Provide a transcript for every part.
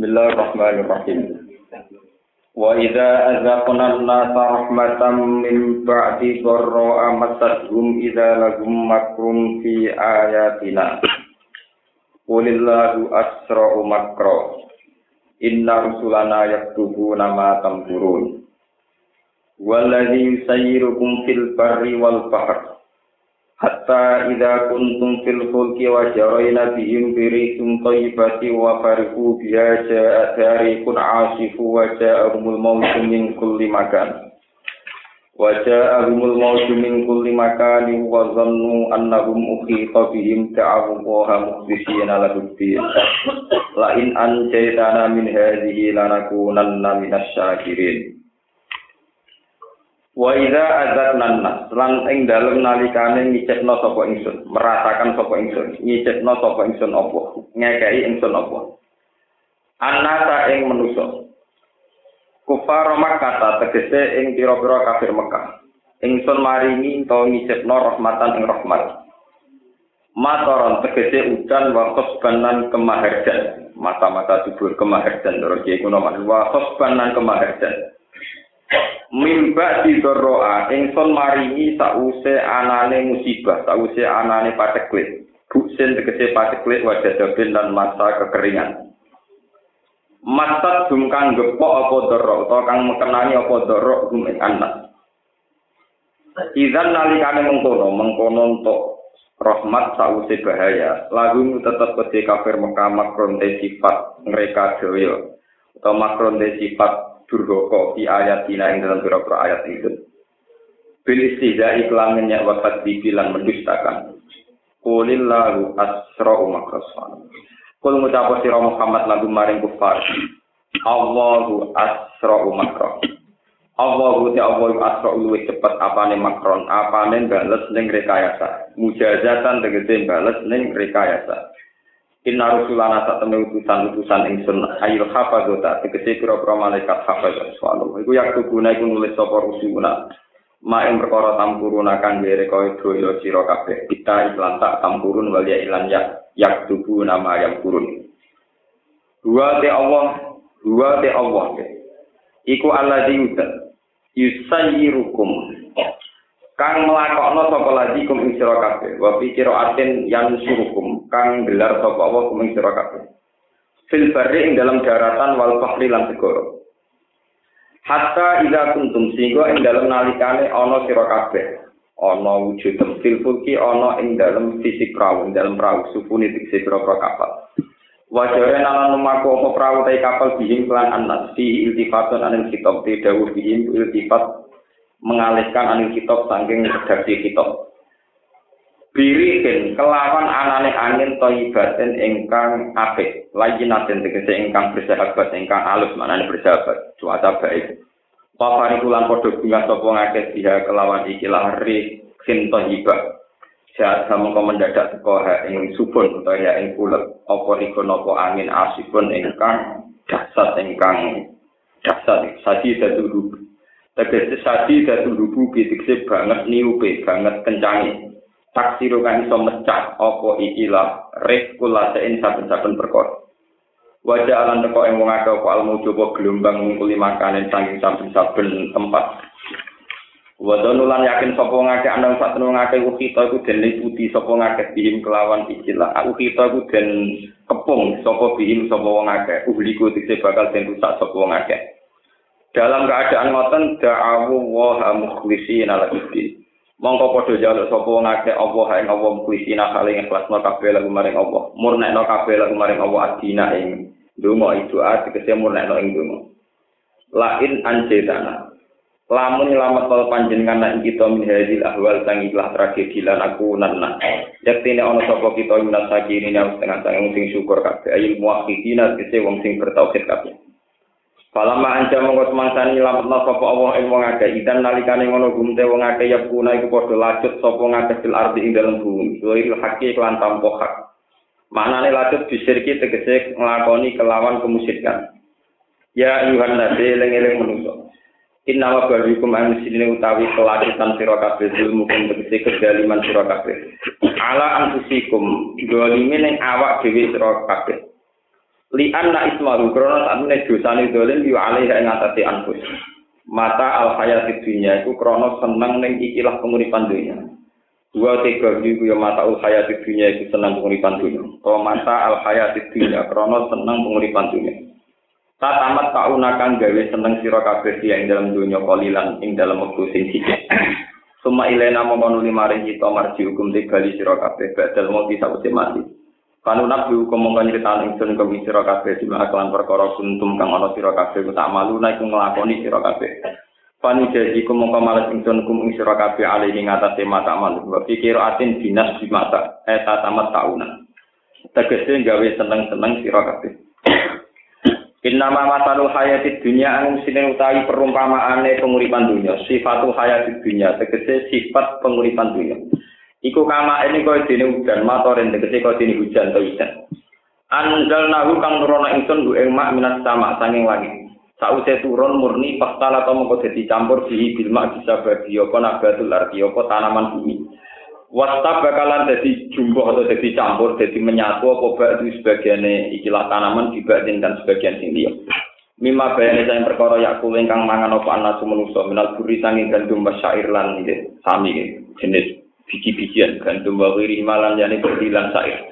Bismillahirrahmanirrahim. Wa idza azaqna an-nasa rahmatan min ba'di dharra amassahum idza lahum makrun fi ayatina. Qulillahu asra'u makra. Inna rusulana yaktubuna ma tamkurun. Walladzi yusayyirukum fil barri wal bahr. Hatta idza kuntum fil fulki wa jarayna bihim birikum tayyibati wa farihu biha ja'a tarikun asifu wa ja'ahumul mawtu min kulli makan. Wa ja'ahumul mawtu min kulli makan wa zannu annahum ukhita bihim ta'awu wa mukhlisina lahu din. La in anjaytana min hadhihi lanakunanna minasy syakirin Wa idza adzatna nas lan ing dalem nalikane ngicipno sapa ingsun, merasakan sapa ingsun, ngicipno sapa ingsun apa, ngekeki ingsun apa. Anata ing manusa. Kufar Makkah tegese ing pira-pira kafir Mekah. Ingsun maringi to ngicipno rahmatan ing rahmat. Matoron tegese udan wa khosbanan kemaharjan. Mata-mata subur kemaharjan. Terus ya kuno wa khosbanan kemaharjan. Mimba didoroa ingsun maringi sause anane musibah sause anane pateklit. Buksin tegese pateklit wajah dobin dan masa kekeringan. Masa dum kang gepok apa doro atau kang mekenani apa doro gum anak. Izan nalikane mengkono mengkono untuk rahmat sause bahaya lagu tetap kete kafir Mekah makron sifat mereka dewe atau makron sifat durhaka di ayat dina ing dalam pira ayat itu. Bil istihza iklan wafat dibilang mendustakan. Qulillahu asra'u makrasan. Kul ngucap sira Muhammad lagu maring kufar. Allahu asra'u makra. Allahu ta Allahu asra'u luwih cepet apane makron, apane bales ning rekayasa. Mujazatan tegese bales ning rekayasa. Inna rusulana sak temne utusan utusan ingsun ayil hafadzota tegese pira-pira malaikat hafadzah swalo. Iku yak tuguna iku nulis sapa rusuluna. Ma ing perkara tampuruna kang dere kaya doyo sira kabeh. Kita iklan tak tampurun wal ya ilan yak yak tubu nama yang turun. Dua te Allah, dua te Allah. Iku Allah diutus. Yusayyirukum kang melakokno sapa lagi kum ing sira kabeh wa fi yang surukum kang gelar sapa Allah kum ing sira kabeh. Fil barri ing dalam daratan wal bahri lan segara. Hatta ida kuntum sehingga ing dalam nalikane ana sira kabeh. Ana wujud fil fulki ana ing dalam fisik perahu ing dalam perahu supuni dikse pira-pira kapal. Wajare nalan lumaku apa perahu tai kapal bihim kelan anas. Di iltifatun anil kitab di dawuh bihim iltifat mengalihkan angin kitab saking redaksi kitab. Birikin kelawan anane angin toibatin ingkang apik, lagi naden tegese ingkang bersahabat, ingkang alus manane bersahabat, cuaca baik. Wafari kulan podo bunga sopo ngakes dia kelawan ikilah ri sin toibah. Saat kamu kau mendadak teko ing subun atau ya ing pulet, opo iko nopo angin asipun ingkang dasar ingkang dasar, saji dadu Tegese sadi dadi lubu bitikse banget niupe, banget kencangi. Taksiru kan iso mecah apa ikilah kula sein saben-saben perkara. Wajah alam teko ing wong akeh apa almu coba gelombang nguli makanan saking saben-saben tempat. Wadon ulan yakin sapa ngake ana sak tenung ngake ukita iku den liputi sapa ngake bihim kelawan ikilah. Aku kita iku den kepung sapa bihim sapa wong akeh. Uhliku dikse bakal den rusak sapa wong akeh. dalam keadaan ngoten da'awu wa mukhlishina lakuddin mongko padha jaluk sapa wong akeh Allah ing Allah mukhlishina kali ikhlasno kabeh lagu maring Allah. Murnekno kabeh lagu maring Allah adina ing donga itu ati kese murnekno ing donga. Lain anjetana lamun nyelamat kal panjenengan ing kita min hadil ahwal sang ikhlas tragedi lan aku nanna yaktine ana sapa kita minas sakirin yang setengah sang sing syukur kabeh. Ayil muwahhidina kese wong sing bertauhid kabeh Falama anja mongko semangsani lametna sapa Allah ing wong akeh idan nalikane ngono gumte wong akeh ya kuna iku padha lacut sapa ngakeh fil ardi ing dalem bumi. Wahil hakki kelan tampo hak. Maknane lacut disirki tegese nglakoni kelawan kemusyrikan. Ya Yuhan nabi eling-eling manusa. Inna wa barikum an sini utawi kelacitan sira kabeh ilmu kum tegese kedaliman sira kabeh. Ala anfusikum dolime ning awak dhewe sira kabeh. Li anna ismahu krana sakmene dosane dolen yu alaiha ing atase anfus. Mata al hayati dunya iku krana seneng ning ikilah penguripan dunya. Dua tiga iku ya mata al hayati dunya iku seneng penguripan dunya. To mata al hayati dunya krana seneng penguripan dunya. Ta tamat tauna kang gawe seneng sira kabeh ing dalam dunya kolilan ing dalam wektu sing. Suma ilena mongko nuli maring kita marji hukum bali sira kabeh badal mau bisa mati. Kanu nabi hukum mongko nyritani ingsun kemi sira kabeh sima kelan perkara kuntum kang ana sira kabeh tak malu nek nglakoni sira kabeh. Panu jadi ku mongko males ingsun kum ing sira kabeh ali ing atase mata malu. Wa pikir atin dinas di mata eta tamat tauna. Tegese gawe seneng-seneng sira kabeh. Innama masalul hayati dunya anu sine utawi perumpamaane penguripan dunya. Sifatul hayati dunya tegese sifat penguripan dunya. Iku kama ini kau dini hujan, matoren tegese kau dini hujan atau hujan. Anjal nahu kang nurono ingsun bu ing minat sama sanging langit. Sausé turun murni pastala atau mengko dadi campur bihi bil mak bisa bagi apa nabatul arti apa tanaman bumi. Wasta bakalan dadi jumbo atau dadi campur dadi menyatu apa bak itu sebagiane ikilah tanaman dibanding dan sebagian sing liya. Mima bayane sayang perkara yakul ingkang mangan apa anasu manusa minal buri sanging gandum syair lan sami jenis biji-bijian gandum wa wiri malan yani berdilan sair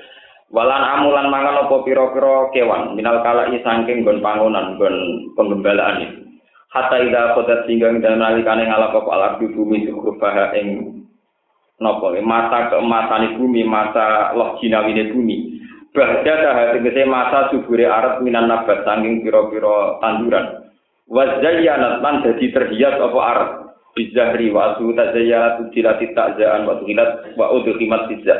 walan amulan mangan apa pira-pira kewan minal kalai saking gon pangonan gon penggembalaan ini. Hatta ida kodat sehingga dan nalikane ngalap apa alat di bumi sukurubaha ing nopo mata keemasan bumi mata loh jinawine bumi. Bahja dah tegese masa subure arat minan nabat saking pira-pira tanduran. Wazayyanat lan dadi terhias apa arat bizahri wa asu tazayyala tudilati ta'zaan wa tuhilat wa udhimat tizah.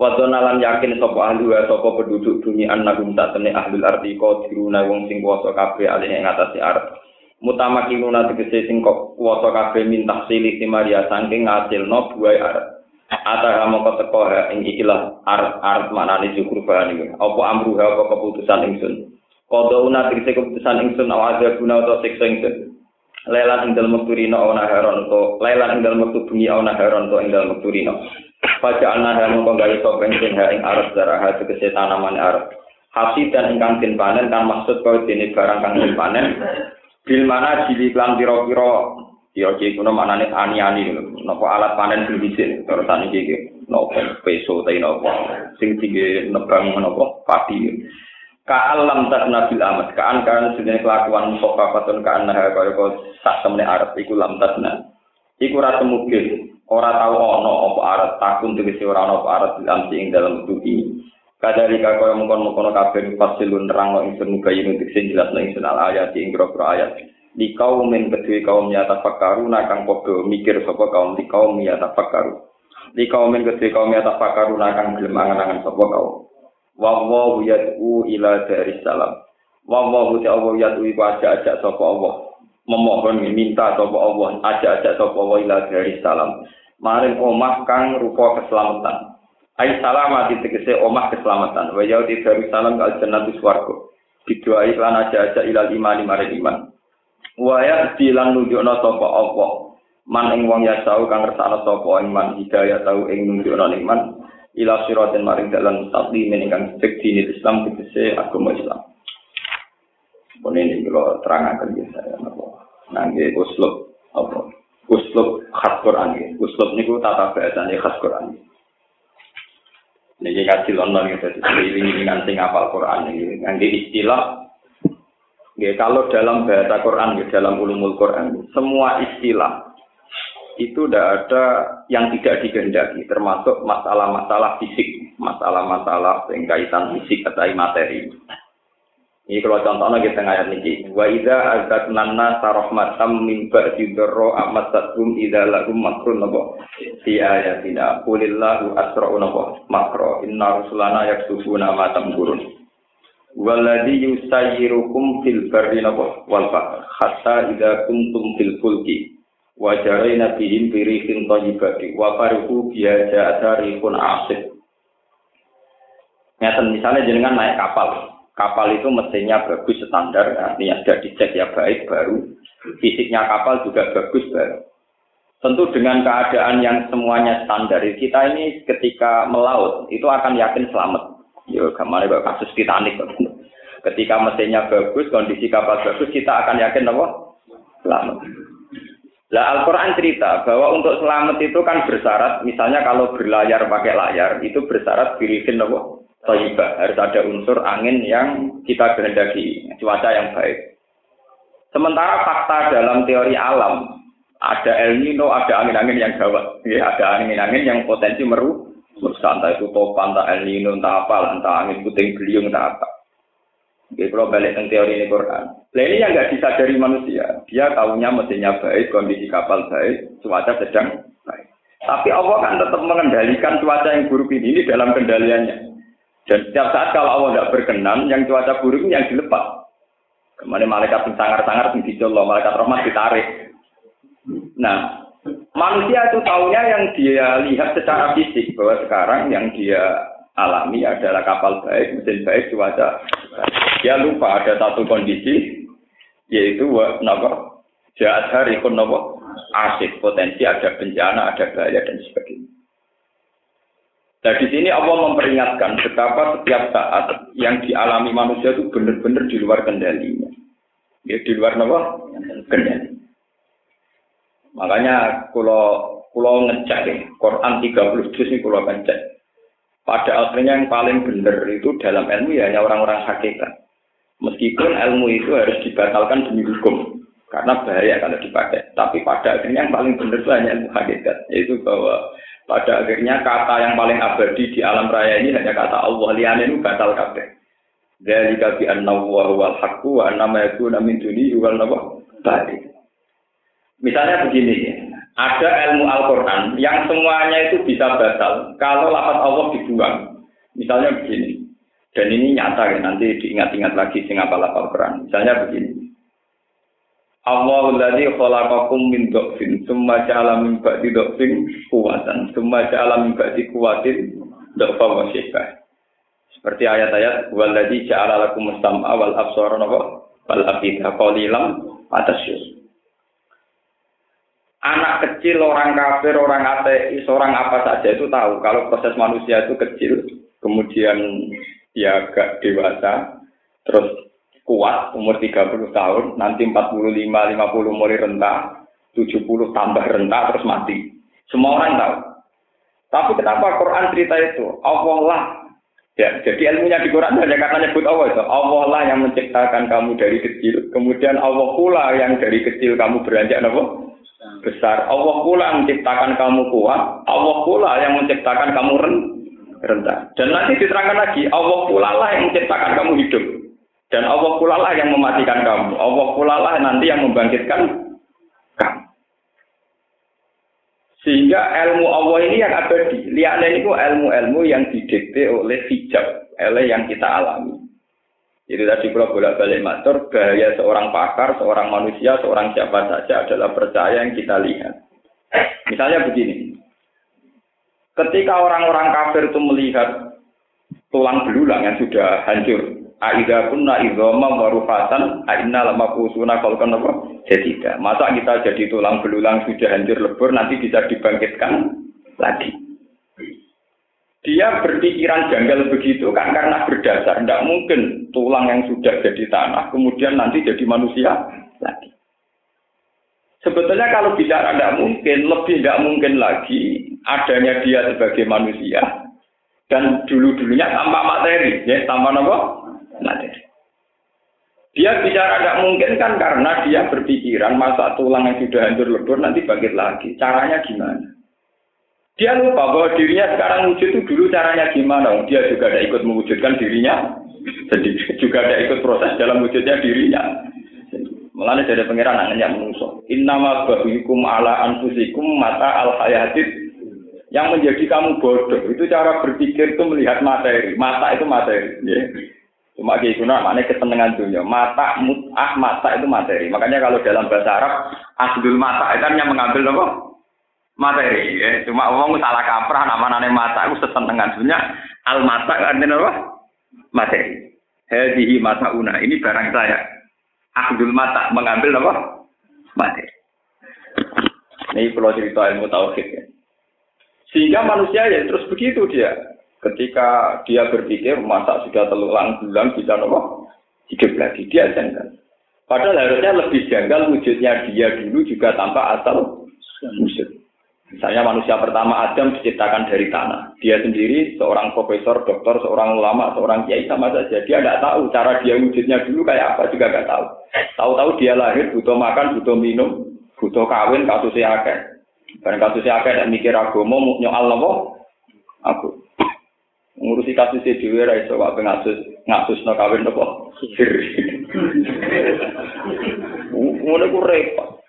Wa donalan yakin sapa ahli wa sapa penduduk bumi annahum tatene ahlul ardi qadiruna wong sing kuwasa kabeh alih ing atase arep. Mutamakinuna tegese sing kuwasa kabeh mintah silih maria saking ngasilno buai arep. Ataha mongko teko ing ikilah arep arep manane syukur bahan iki. Apa amruha apa keputusan ingsun? Kodo una tegese keputusan ingsun awaja guna utawa siksa ingsun Lailan ing dalem wektu rino ana haron to lailan ing dalem wektu bengi ana haron to ing dalem wektu rino. Paja ana ha mongko gawe topeng sing ha ing arep darah tegese tanaman arep. Hasil dan ingkang den panen kan maksud kau dene barang kang panen? Bil mana jili klan pira-pira? Ya iki kuno manane ani-ani napa alat panen sing dhisik? Terus iki iki. Napa peso ta napa? Sing tinggi nebang napa? Padi ka alam tak nabil amat. Ka an kan sebenarnya kelakuan musofa patun ka an nah kaya kau sak temne arep iku lam tasna. Iku ora temugil ora tau ana apa arep takun tegese ora ana apa arep dalam ing dalam tuki kadari ka kaya mungkon-mungkon kabeh fasilun nerang ingsun mugayin untuk sing jelas nang ingsun al ayat ing grogro ayat. Di kaum min kedue kaum nyata fakaru nakang podo mikir sapa kaum di kaum nyata fakaru di kaum min kedue kaum nyata fakaru nakang gelem angan-angan kaum wa wa yad'u ila daris salam. Wa wa ta'ala yad'u iku ajak-ajak sapa Allah. Memohon minta sapa Allah ajak-ajak sapa Allah ila daris salam. Maring omah kang rupa keselamatan. Ai salamat tegese omah keselamatan. Wa ya di daris salam kal jannatu swarga. Didoai lan ajak-ajak ila iman maring iman. Wa ya dilan nunjukna sapa Allah. Man ing wong ya tau kang ngersakno sapa iman hidayah tau ing nunjukna iman ila siratin maring dalan mustaqim ingkang cek dini Islam tegese agama Islam. Pun ini kalau terangkan ya saya napa. Nangge uslub apa? Uslub khas Quran ya. Uslub niku tata bahasane khas Quran. Niki kasih lonon gitu, ini dengan sing hafal Quran ini. Nangge istilah Ya, kalau dalam bahasa Quran, ya, dalam ulumul Quran, semua istilah itu tidak ada yang tidak dikehendaki, termasuk masalah-masalah fisik, masalah-masalah yang kaitan fisik atau materi. Ini kalau contohnya kita ngayat ini, wa idza azatna nasa rahmatam min ba'di dharra amasatum idza lahum makrun nabo fi ayatina. Qulillahu asra'u nabo makro. Inna rusulana yaksufuna ma tamkurun. Walladhi yusayyirukum fil barri nabo wal hatta idza kuntum fil wajarai nabihim birihin toyibati wa faruhu biaja pun asik Nyata misalnya jenengan naik kapal. Kapal itu mesinnya bagus standar artinya sudah dicek ya baik baru. Fisiknya kapal juga bagus baru. Tentu dengan keadaan yang semuanya standar kita ini ketika melaut itu akan yakin selamat. Ya kemarin kasus Titanic. Ketika mesinnya bagus, kondisi kapal bagus, kita akan yakin apa? Selamat. Nah, Al-Quran cerita bahwa untuk selamat itu kan bersyarat, misalnya kalau berlayar pakai layar, itu bersyarat birikin apa? Toibah. Harus ada unsur angin yang kita kehendaki, cuaca yang baik. Sementara fakta dalam teori alam, ada El Nino, ada angin-angin yang gawat. Ya, ada angin-angin yang potensi meru, entah itu topan, entah El Nino, entah apa, entah angin puting beliung, entah apa. Jadi kalau balik ke teori ini Quran. Nah ini yang nggak disadari manusia. Dia tahunya mesinnya baik, kondisi kapal baik, cuaca sedang baik. Tapi Allah kan tetap mengendalikan cuaca yang buruk ini, ini dalam kendaliannya. Dan setiap saat kalau Allah tidak berkenan, yang cuaca buruk ini yang dilepas. Ke mana malaikat yang sangar-sangar dicolok, malaikat rahmat ditarik. Nah, manusia itu tahunya yang dia lihat secara fisik bahwa sekarang yang dia alami adalah kapal baik, mesin baik, cuaca. Dia lupa ada satu kondisi yaitu nopo jahat hari pun nopo asik potensi ada bencana, ada bahaya dan sebagainya. Nah di sini Allah memperingatkan betapa setiap saat yang dialami manusia itu benar-benar di luar kendalinya. Ya di luar apa? Kendali. Makanya kalau kalau ngecek ya, Quran 30 juz ini kalau ngecek. Pada akhirnya yang paling benar itu dalam ilmu ya hanya orang-orang hakikat. Meskipun ilmu itu harus dibatalkan demi hukum karena bahaya kalau dipakai. Tapi pada akhirnya yang paling benar itu hanya ilmu hakikat, yaitu bahwa pada akhirnya kata yang paling abadi di alam raya ini hanya kata Allah liane itu batal kabeh. Dari kabi an wa wal haqqu wa anna ma yakuna min dunihi. Misalnya begini, ada ilmu Al-Qur'an yang semuanya itu bisa batal kalau lafaz Allah dibuang. Misalnya begini. Dan ini nyata ya, nanti diingat-ingat lagi sing apa Al-Qur'an. Misalnya begini. Allahu alladzi khalaqakum min dhafin tsumma ja'ala min ba'di dhafin quwwatan tsumma ja'ala min ba'di quwwatin dhafa wa Seperti ayat-ayat waladzi ja'ala lakum sam'a wal absara wal afida qalilan atasyus. Anak kecil, orang kafir, orang ateis, orang apa saja itu tahu kalau proses manusia itu kecil, kemudian dia agak dewasa, terus kuat umur 30 tahun, nanti 45, 50 mulai rentah, 70 tambah rentah terus mati. Semua orang tahu. Tapi kenapa Quran cerita itu? Allah lah. Ya, jadi ilmunya di Quran hanya kata nyebut Allah itu. Allah lah yang menciptakan kamu dari kecil. Kemudian Allah pula yang dari kecil kamu beranjak apa? Besar. Allah pula yang menciptakan kamu kuat. Allah pula yang menciptakan kamu rendah. Dan nanti diterangkan lagi, Allah pula lah yang menciptakan kamu hidup. Dan Allah pula lah yang mematikan kamu. Allah pula lah nanti yang membangkitkan kamu. Sehingga ilmu Allah ini yang abadi. Lihatlah itu ilmu-ilmu yang didikte oleh hijab, oleh yang kita alami. Jadi tadi kalau bolak-balik matur, bahaya seorang pakar, seorang manusia, seorang siapa saja adalah percaya yang kita lihat. Misalnya begini, ketika orang-orang kafir itu melihat tulang belulang yang sudah hancur, Aida kunna idhoma warufatan aina lama kusuna kalau kan apa? Jadi tidak. Masa kita jadi tulang belulang sudah hancur lebur nanti bisa dibangkitkan lagi. Dia berpikiran janggal begitu kan karena berdasar. Tidak mungkin tulang yang sudah jadi tanah kemudian nanti jadi manusia lagi. Sebetulnya kalau bicara tidak mungkin, lebih tidak mungkin lagi adanya dia sebagai manusia dan dulu-dulunya tanpa materi, ya tanpa apa? materi. Dia bicara tidak mungkin kan karena dia berpikiran masa tulang yang sudah hancur lebur nanti bangkit lagi. Caranya gimana? Dia lupa bahwa dirinya sekarang wujud itu dulu caranya gimana. Dia juga tidak ikut mewujudkan dirinya. Jadi juga tidak ikut proses dalam wujudnya dirinya. Mengenai dari pengiran anaknya menusuk. Innama bahuikum ala anfusikum mata al hayatid yang menjadi kamu bodoh itu cara berpikir itu melihat materi mata itu materi ya. Cuma kayak guna mana kesenangan dunia. Mata mut'ah mata itu materi. Makanya kalau dalam bahasa Arab asdul mata itu hanya mengambil apa? Materi. Ya. Cuma ngomong salah kaprah nama nane mata itu sesenengan dunia. Al mata artinya apa? Materi. Hadihi mata una. Ini barang saya. Asdul mata mengambil apa? Materi. Ini kalau cerita ilmu tauhid ya. Sehingga manusia ya terus begitu dia Ketika dia berpikir masa sudah telulang bulan bisa nopo hidup lagi. Dia janggal. Padahal harusnya lebih janggal wujudnya dia dulu juga tanpa asal wujud. Misalnya manusia pertama Adam diciptakan dari tanah. Dia sendiri seorang profesor, dokter, seorang ulama, seorang kiai sama saja. Dia tidak tahu cara dia wujudnya dulu kayak apa juga nggak tahu. Tahu-tahu dia lahir butuh makan, butuh minum, butuh kawin, kasusnya akeh. Barang kasusnya akeh dan mikir agama, nyoal nopo? Aku. Ngurusi kasusnya di ra iso kok ngasus ngasus no kawin nopo? Ngono ku repot.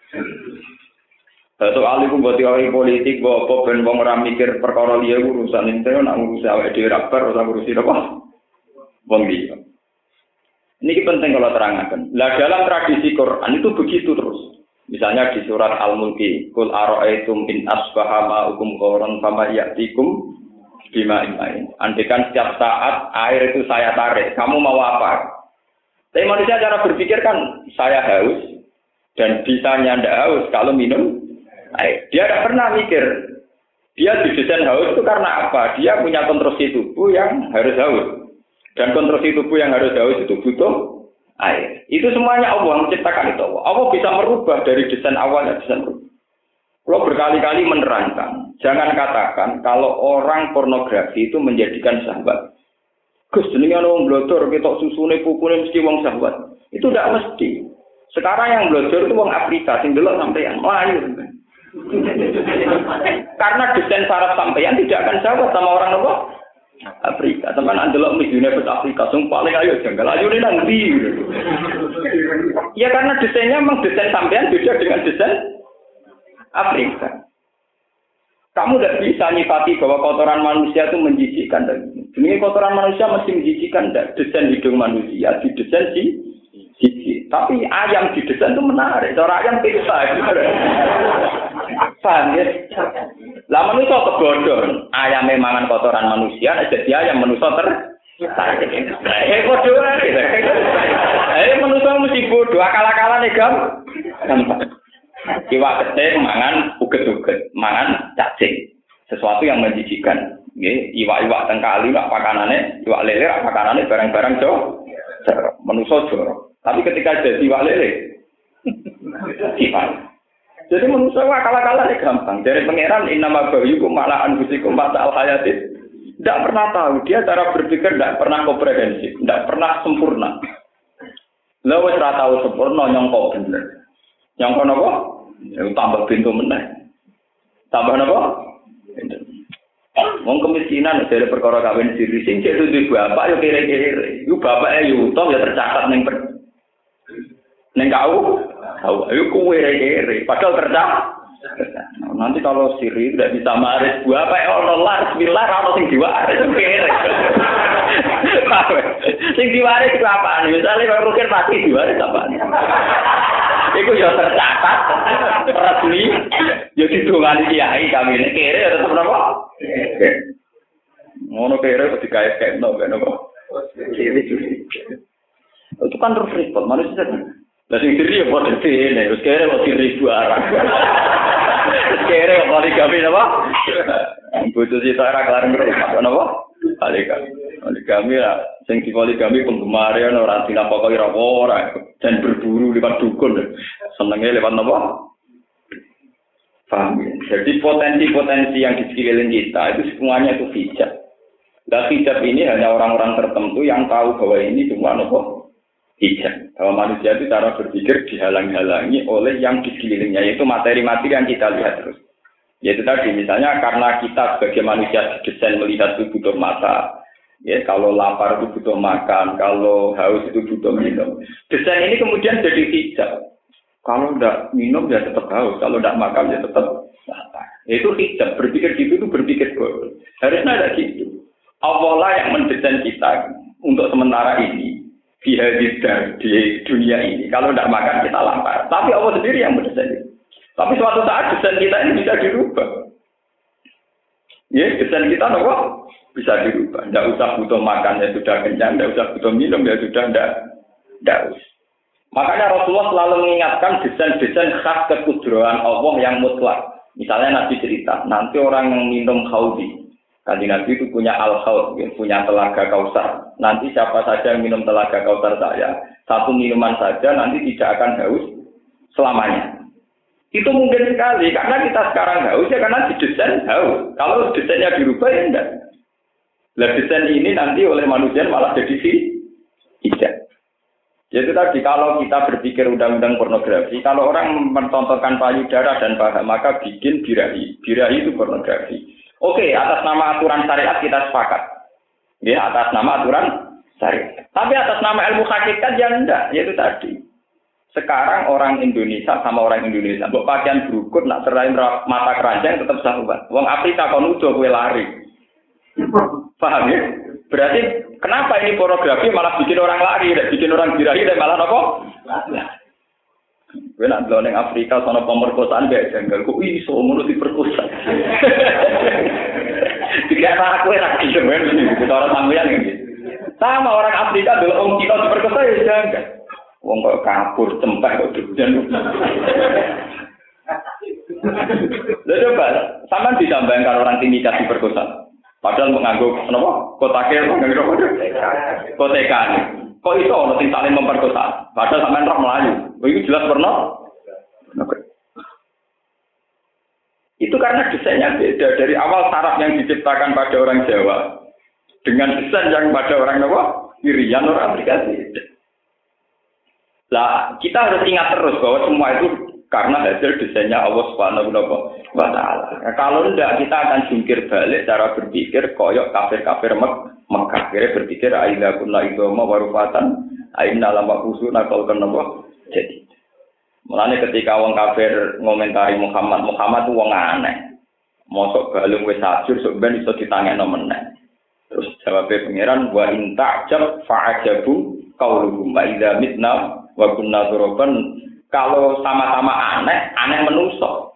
Satu kali pun buat teori politik, buat apa ben wong ora mikir perkara liya urusan ente nak ngurusi awake dhewe rapper ora ngurusi apa? Wong liya. Ini penting kalau terangkan. Lah dalam tradisi Quran itu begitu terus. Misalnya di surat Al-Mulki, Kul aro'aitum in asbaha ma'ukum koron fama ya'tikum bima imain. Andikan setiap saat air itu saya tarik, kamu mau apa? Tapi manusia cara berpikir kan, saya haus, dan bisa nyanda haus kalau minum Dia tidak pernah mikir, dia didesain haus itu karena apa? Dia punya konstruksi tubuh yang harus haus. Dan konstruksi tubuh yang harus haus itu butuh air. Itu semuanya Allah menciptakan itu. Allah bisa merubah dari desain awalnya desain berubah. Kalau berkali-kali menerangkan, jangan katakan kalau orang pornografi itu menjadikan sahabat. Gus, jenenge wong blodor ketok susune pupune mesti wong sahabat. Itu tidak mesti. Sekarang yang blodor itu wong Afrika sing delok sampean Melayu. Karena desain saraf sampean tidak akan sahabat sama orang apa? Afrika. Anda lo misalnya ke Afrika, sumpah paling ayo janggal ayo ini nanti. ya karena desainnya memang desain sampean beda dengan desain Afrika. Kamu tidak bisa nyifati bahwa kotoran manusia itu menjijikkan. Demi kotoran manusia mesti menjijikkan. Desain hidung manusia, di desain si. Tapi ayam di desain itu menarik. Cara ayam pizza. Paham ya? Lah manusia kebodohan. Ayam memangan kotoran manusia, jadi ayam manusia ter Eh bodoh Eh manusia mesti bodoh, akal-akalan gam. Gampang. Iwak gede mangan uget-uget, mangan cacing. Sesuatu yang menjijikan. Nggih, iwak-iwak teng kali nak pakanane, iwak lele apa pakanane barang-barang jo. Manusia jorok. Tapi ketika jadi iwak lele, sifat. Jadi manusia akal-akalan gampang. Dari pangeran inama bayyukum malah anfusikum mata al hayati. Tidak pernah tahu. Dia cara berpikir tidak pernah komprehensif. Tidak pernah sempurna. Lalu wis tahu sempurna nyongkok bener. Nyongkok apa? Ya, tambah pintu meneh. Tambah apa? Wong kemiskinan dari perkara kawin siri sing cek duwe bapak yo kere-kere. Yo bapake yo utang ya tercatat ning ning kau tahu. Ayo kue kere padahal terdak nanti kalau siri tidak bisa maris gua apa ya? Allah lah bismillah kalau sing diwaris kere sing diwaris itu apa misalnya kalau rukir pasti diwaris apa Iku ya tercatat resmi, ya didongani kiai kami ini. Kere ya tetap apa? Ngono kere kok dikait kayak no, kan apa? Itu kan terus repot manusia. Lah sing diri ya padha dene, wis kere kok barang. Wis kere kok poligami napa? Bojo sita ora kelar ngerti napa? Poligami. Poligami lah sing di poligami penggemar ya ora dinapakoi ora ora dan berburu lewat dukun. Senenge lewat napa? Paham ya? Jadi potensi-potensi yang di sekeliling kita itu semuanya itu hijab. Dan hijab ini hanya orang-orang tertentu yang tahu bahwa ini cuma nopo hijab. Bahwa manusia itu cara berpikir dihalang-halangi oleh yang di sekelilingnya, yaitu materi-materi yang kita lihat terus. Yaitu tadi, misalnya karena kita sebagai manusia didesain melihat itu butuh mata, ya kalau lapar itu butuh makan, kalau haus itu butuh minum. Desain ini kemudian jadi hijab. Kalau tidak minum ya tetap haus, kalau tidak makan ya tetap lapar. Itu hijab, berpikir gitu itu berpikir bodoh. Harusnya ada gitu. Allah lah yang mendesain kita untuk sementara ini dihadirkan di dunia ini. Kalau tidak makan kita lapar. Tapi Allah sendiri yang mendesain. Tapi suatu saat desain kita ini bisa dirubah. Ya, desain kita nopo bisa dirubah. Tidak usah butuh makan ya sudah kenyang, tidak usah butuh minum ya sudah tidak tidak usah. Makanya Rasulullah selalu mengingatkan desain-desain khas kekudroan Allah yang mutlak. Misalnya Nabi cerita, nanti orang yang minum haudi, Kanjeng Nabi itu punya al-haud, ya, punya telaga kausar. Nanti siapa saja yang minum telaga kausar saya, satu minuman saja nanti tidak akan haus selamanya. Itu mungkin sekali, karena kita sekarang haus ya karena didesain haus. Kalau desainnya dirubah ya enggak. Lah desain ini nanti oleh manusia malah jadi si tidak. Jadi tadi kalau kita berpikir undang-undang pornografi, kalau orang mentontonkan payudara dan paha, maka bikin birahi. Birahi itu pornografi. Oke, atas nama aturan syariat kita sepakat. Ya, atas nama aturan syariat. Tapi atas nama ilmu hakikat ya enggak, yaitu tadi. Sekarang orang Indonesia sama orang Indonesia, buat pakaian berukut, nak serahin mata keranjang tetap sahabat. Wong Afrika kalau nuduh gue lari. Paham ya? Berarti kenapa ini pornografi malah bikin orang lari, bikin orang birahi dan malah apa? Gue nak yang Afrika sana pemerkosaan gak janggal, kok iso ngono diperkosa. Tiga aku enak gitu kan, kita orang sampean gitu. Sama orang Afrika dulu orang kita diperkosa ya janggal. Wong kok kabur cempek kok hujan. Lalu coba, sama ditambahkan orang timika diperkosa. Padahal mengangguk kenapa? Kotaknya mengangguk koteka. Kok itu orang yang saling memperkosa? Padahal sampai roh melayu. Itu jelas pernah. Itu karena desainnya beda dari awal saraf yang diciptakan pada orang Jawa dengan desain yang pada orang Jawa Irian orang aplikasi. Lah kita harus ingat terus bahwa semua itu karena hasil desainnya Allah Subhanahu wa taala. Nah, kalau tidak kita akan jungkir balik cara berpikir koyok kafir-kafir Mek Mekah. Kira berpikir aida kunna idoma warufatan aina lama kusuna kau kenapa jadi. Mulane ketika wong kafir ngomentari Muhammad, Muhammad tuh wong aneh. Mosok galung wis sajur sok ben iso ditangekno meneh. Terus jawabnya pangeran wa in ta'jab fa'ajabu qauluhum wa idza mitna wa kunna turaban kalau sama-sama aneh, aneh menusuk.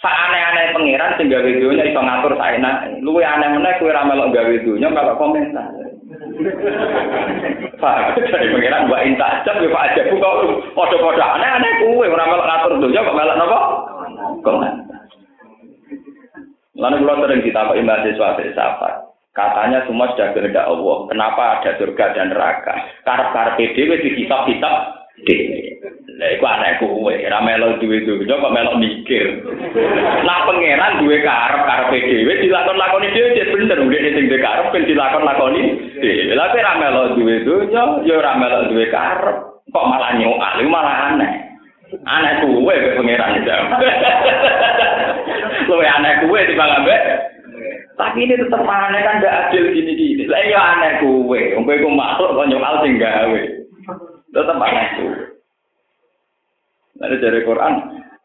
Saaneh-aneh pangeran sing gawe dunya iso ngatur saena. Luwe aneh meneh kowe ra melok gawe dunya kalau komentar. Pak, dari pangeran mbak inta ajab ya Pak aja kok padha-padha aneh-aneh kowe ora melok ngatur dunya kok melok napa? Komentar. Lalu kalau sering ditakuti mahasiswa filsafat, katanya semua sudah kehendak Allah. Kenapa ada surga dan neraka? Karena PDW di kitab-kitab Lah iku anakku kowe, ora melo duwe duwe kok melo mikir. Lah pangeran duwe karep karepe dhewe dilakon-lakoni dhewe cek bener ngene sing duwe karep ben dilakon-lakoni dhewe. Lah ora melo duwe dunya, ya ora melo duwe karep. Kok malah nyokal, malah aneh. Aneh kuwe ke pangeran itu. Kowe aneh kuwe timbang ambek tapi ini tetap aneh kan gak adil gini-gini. Lah ya aneh kuwe, wong kowe ku makhluk kok nyokal sing gawe. Tetap aneh kuwe. Ada dari Quran,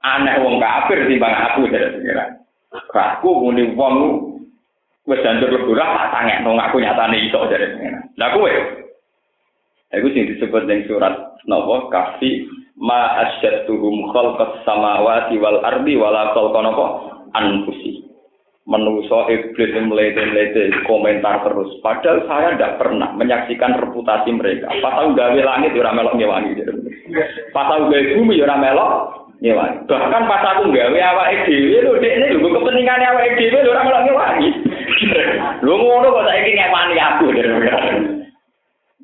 aneh wong kafir timbang aku dari pengiran. Aku muni wong wis jancur leburah tak tangekno aku nyatane iso dari pengiran. Lah kowe Iku sing disebut ning surat napa kafi ma asyadtuhum khalqas samawati wal ardi wala khalqa napa anfusi. Menuso iblis yang melete-lete komentar terus. Padahal saya tidak pernah menyaksikan reputasi mereka. Pas tahu gawe langit ya melok ngewangi. Pas tahu gawe bumi ya melok ngewangi. Bahkan pas aku gawe awake dhewe lho dek ini lho kepentingan awake dhewe lho ora melok ngewangi. Lho ngono kok saiki ngewani aku.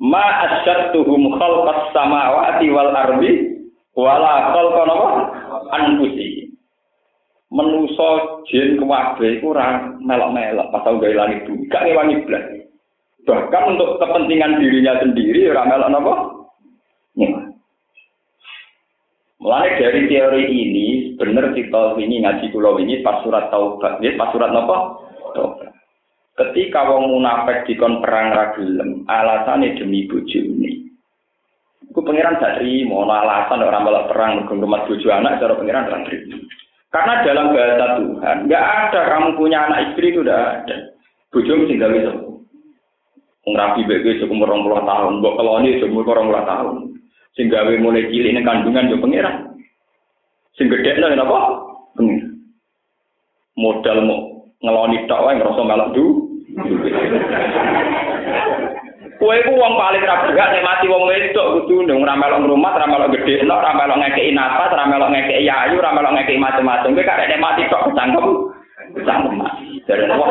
Ma asyadtuhum khalqas samawati wal ardi wala khalqa napa anfusi. Menuso jin kuwabe iku ora melok-melok pas tau gawe langit bumi, gak ngewangi blas. Bahkan untuk kepentingan dirinya sendiri ora melok napa? Mulai dari teori ini, benar kita ini ngaji kulo ini pas surat taubat, ya, pas surat? Taubat. Ketika wong munafik dikon perang ragilem, alasannya demi bojone. Iku pangeran gak terima, alasan orang malah perang ke rumah bojo anak, cara pangeran gak terima. Karena dalam bahasa Tuhan, nggak ada kamu punya anak istri itu udah ada. Bojo mesti gawe sapa? Wong rapi bege seumur 20 tahun, mbok keloni seumur 20 tahun. Sing gawe mulai cilik ning kandungan yo pangeran. Sing gedhe nang napa? Pangeran. Modal mau ngeloni tok wae ngrasa melok du. Kowe ku wong paling ra berhak nek mati wong wedok kudu ndung ora melok ngrumat, ora melok gedhe, ora melok ngekeki nafas, ora melok ngekeki ayu, ora melok ngekeki macam-macam. Kowe karek nek mati tok kecangkem. Kecangkem mati. Dari wah,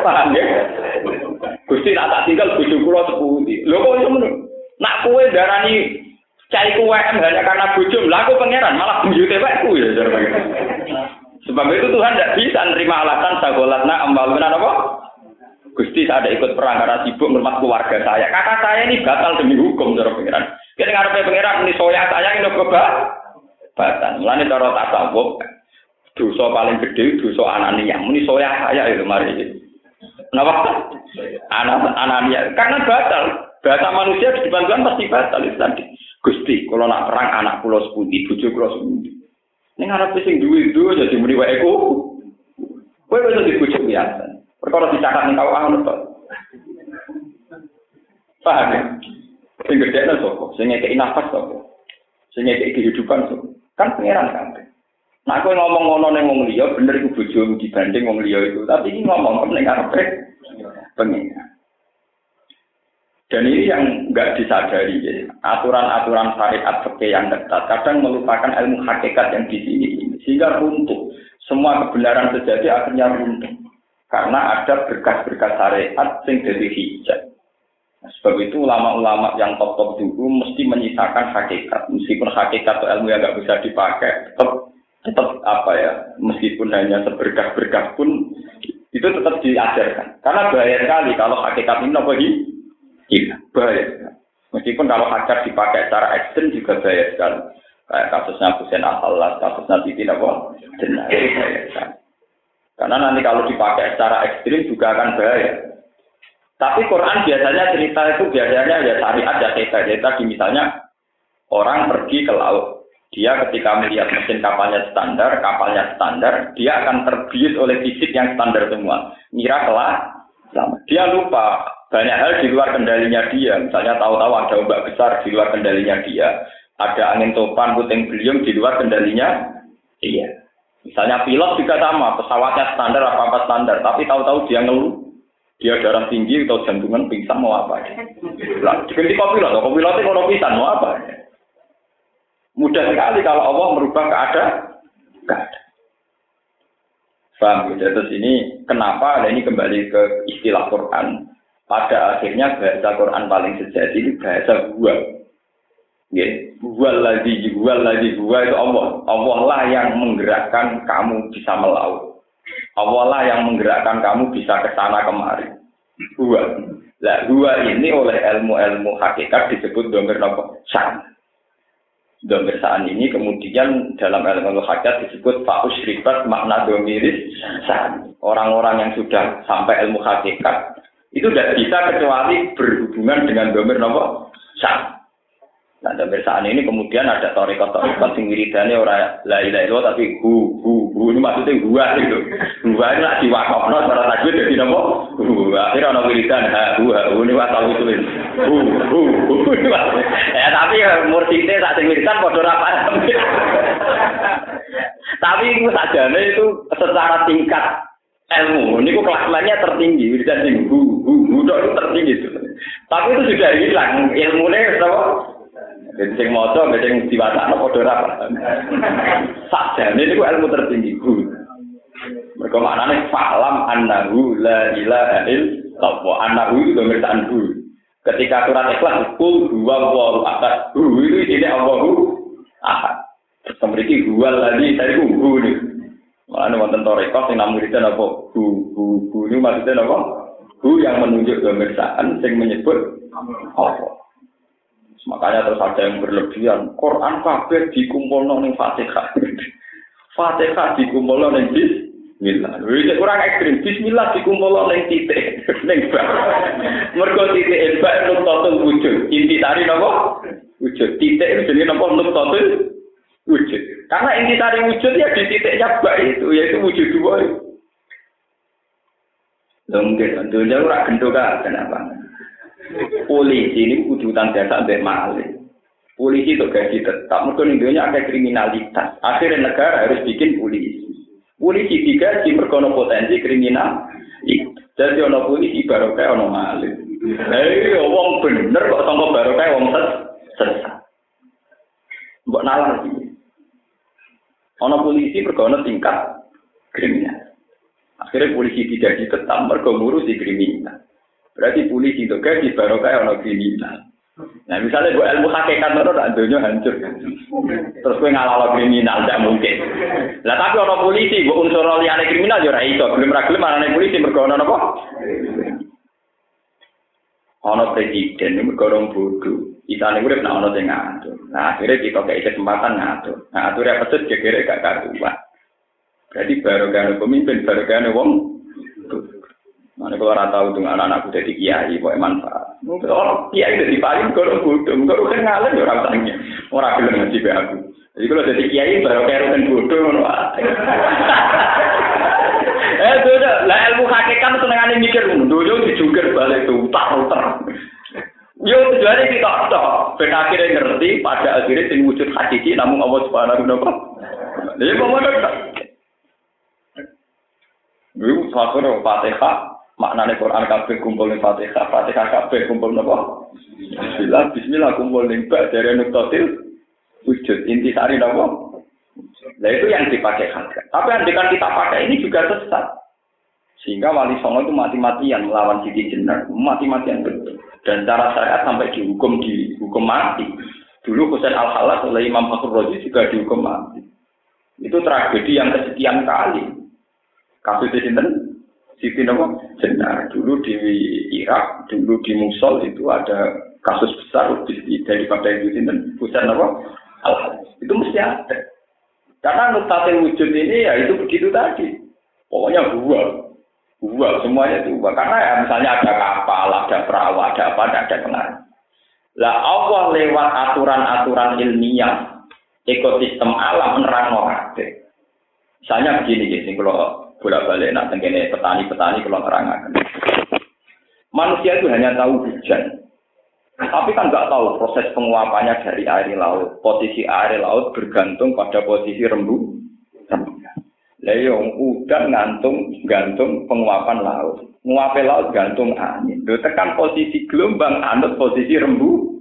paham ya? Gusti nak tak tinggal bojo kula sepundi. Lho kok iso ngono? Nak kowe darani cai UM hanya karena bojo, lah aku pangeran malah buyute wekku ya. Sebab itu Tuhan tidak bisa nerima alasan sagolatna ambaluna apa? Gusti saya ada ikut perang karena sibuk ngurmat keluarga saya. Kakak saya ini batal demi hukum cara pangeran. Kita ngarepe pangeran ini soya saya ini kebal. Batan. Mulane cara tasawuf dosa paling gede dosa anania. Muni soya saya itu mari. Kenapa? Anak anania. Karena batal. Bahasa manusia di depan Tuhan pasti batal itu tadi. Gusti, kalau nak perang anak pulau sepundi, bujuk pulau sepundi. Ini ngarep sing duwe duwe jadi muni wae ku. Kowe dibujuk biasa. Perkara dicatat ning kawah ngono to. Paham ya? Sing gede nang sapa? Sing ngekeki nafas sapa? Sing ngekeki kehidupan sapa? Kan pangeran kan. Nah, aku ngomong ngono ning wong liya bener iku bojomu dibanding wong liya itu. Tapi ini ngomong kan ning pengen. Dan ini yang nggak disadari, ya. aturan-aturan syariat fikih yang ketat kadang melupakan ilmu hakikat yang di sini, sehingga runtuh. Semua kebenaran sejati akhirnya runtuh karena ada berkas-berkas syariat yang jadi hijab. Nah, sebab itu ulama-ulama yang top-top dulu mesti menyisakan hakikat, meskipun hakikat atau ilmu yang nggak bisa dipakai, tetap tetap apa ya, meskipun hanya seberkas-berkas pun itu tetap diajarkan. Karena bahaya sekali kalau hakikat ini apa Iya, bahaya. Meskipun kalau hajar dipakai secara ekstrim juga bahaya sekali. Kayak kasusnya Husain Al-Halas, kasusnya Titi Nabo, benar bahaya sekali. Karena nanti kalau dipakai secara ekstrim juga akan bahaya. Tapi Quran biasanya cerita itu biasanya ya syariat ya kita. Jadi tadi misalnya orang pergi ke laut. Dia ketika melihat mesin kapalnya standar, kapalnya standar, dia akan terbius oleh fisik yang standar semua. Ngira kelah, dia lupa banyak hal di luar kendalinya dia. Misalnya tahu-tahu ada ombak besar di luar kendalinya dia. Ada angin topan, puting beliung di luar kendalinya dia. Misalnya pilot juga sama, pesawatnya standar apa-apa standar, tapi tahu-tahu dia ngeluh. Dia darah tinggi atau jantungan pingsan mau apa? Lah, diganti kopilot, kopilotnya mau pingsan mau apa? Mudah sekali kalau Allah merubah keadaan. Keadaan. Paham ya? Terus ini kenapa ini kembali ke istilah Quran pada akhirnya bahasa Quran paling sejati itu bahasa gua. Ya, gua lagi, gua lagi, gua itu Allah. Allah lah yang menggerakkan kamu bisa melaut. Allah lah yang menggerakkan kamu bisa ke sana kemari. Gua. Lah, gua ini oleh ilmu-ilmu hakikat disebut domir nopo san. Domir san ini kemudian dalam ilmu hakikat disebut faus ribat makna domiris san. Orang-orang yang sudah sampai ilmu hakikat itu tidak bisa kecuali berhubungan dengan domir nopo sah. Nah, domir sah ini kemudian ada torikot-torikot sing wiridane ora la ilaha illallah tapi hu hu hu ini maksudnya gua gitu. Gua ini lah diwakafno cara tajwid jadi nopo? Hu. Akhirnya ono wiridan ha hu ha hu ini wasal itu. Hu hu hu. Ya tapi murtite tak sing wiridan padha ora paham. Tapi itu sajane itu secara tingkat ilmu. Ini kok kelasnya tertinggi, wiridan sing hu hu hu itu tertinggi itu. Tapi itu sudah hilang ilmunya apa? Jadi sing maca mbek sing diwacana padha ora paham. Sakjane niku ilmu tertinggi hu. Mereka maknanya falam annahu la ilaha illallah. Annahu itu pemeriksaan hu. Ketika surat ikhlas, kul dua walu atas hu itu isinya Allahu ahad. Dua lagi, hu hu nih. Mana wonten toreko sing namun itu apa? Hu hu hu ini maksudnya apa? Hu yang menunjuk pemeriksaan sing menyebut apa? Makanya terus ada yang berlebihan. Quran kabeh dikumpulno ning Fatihah. Fatihah dikumpulno ning Bismillah. Wis kurang ekstrim. Bismillah dikumpulno ning titik ning bab. Mergo titik bab nuktatul wujud. Inti tari napa? Wujud. Titik itu jenenge napa nuktatul wujud. Karena inti tari wujud ya di titiknya bak itu, yaitu wujud dua. Loh, mungkin, dunia ora gendok kenapa? Polisi ini kudu utang jasa maling. Polisi itu gaji tetap, mungkin dunia ada kriminalitas. Akhirnya negara harus bikin polisi. Polisi digaji mergono potensi kriminal. Jadi ono polisi baru kayak ono maling. Hei, wong bener kok sangka baru kayak wong ses sesat. Mbok nalar sih. Ono polisi berkono tingkat kriminal. Akhirnya polisi tidak ditetap mergo ngurusi kriminal. Berarti polisi itu gaji baru kayak orang kriminal. Nah misalnya gue ilmu hakikat itu tak dunia hancur. Terus gue ngalah kriminal tidak mungkin. Lah tapi orang polisi gue unsur liane kriminal juga itu. Belum ragil mana polisi berkonon apa? Ono presiden ini berkorong bodoh. Isane urip nek ono sing ngatur. Nah, akhirnya kita kayak kesempatan ngatur. Nah, aturnya pecut kira gak karuan. Jadi baru pemimpin, baru wong. Mana kalau orang tahu anak-anakku jadi kiai, boleh manfaat. Mungkin orang kiai udah dipaling, kalau bodoh, kalau udah ngalir ya orang tanya. Orang bilang ngaji be aku. Jadi kalau jadi kiai baru kayak kan bodoh, Eh, itu lah ilmu hakikat senengane mikir, dulu dijungkir balik tuh, tak utar. Yo tujuannya kita tok, ben akhirnya ngerti pada akhirnya sing wujud hakiki namun Allah Subhanahu wa taala. Lha kok ngono tok. Iku Fatihah, maknane Quran kabeh kumpul ning Fatihah, Fatihah kabeh kumpul napa? Bismillah, bismillah kumpul ning bak dari nuktatil wujud inti sari napa? Nah itu yang dipakai harga. Tapi yang kita pakai ini juga sesat. Sehingga wali songo itu mati-matian melawan Siti Jenar, mati-matian betul. Dan cara saya sampai dihukum dihukum mati. Dulu Husain Al Halas oleh Imam Fakhur Rozi juga dihukum mati. Itu tragedi yang kesekian kali. Kasus di sini, Siti Nopo Jenar. Dulu di Irak, dulu di Musul itu ada kasus besar daripada itu sini. Husain Nopo. Itu mesti ada. Karena nuktatil wujud ini ya itu begitu tadi. Pokoknya dua. Dua, semuanya dua. Karena ya misalnya ada kapal, ada perahu, ada apa, ada pengaruh. Lah Allah lewat aturan-aturan ilmiah, ekosistem alam menerang kabeh. Misalnya begini, jadi kalau bolak-balik nak tengene petani-petani kalau terangkan. Manusia itu hanya tahu hujan. Tapi kan nggak tahu proses penguapannya dari air laut. Posisi air laut bergantung pada posisi rembu. Leong iya, udah ngantung gantung penguapan laut. Nguape laut gantung angin. Lo tekan posisi gelombang, anut posisi rembu.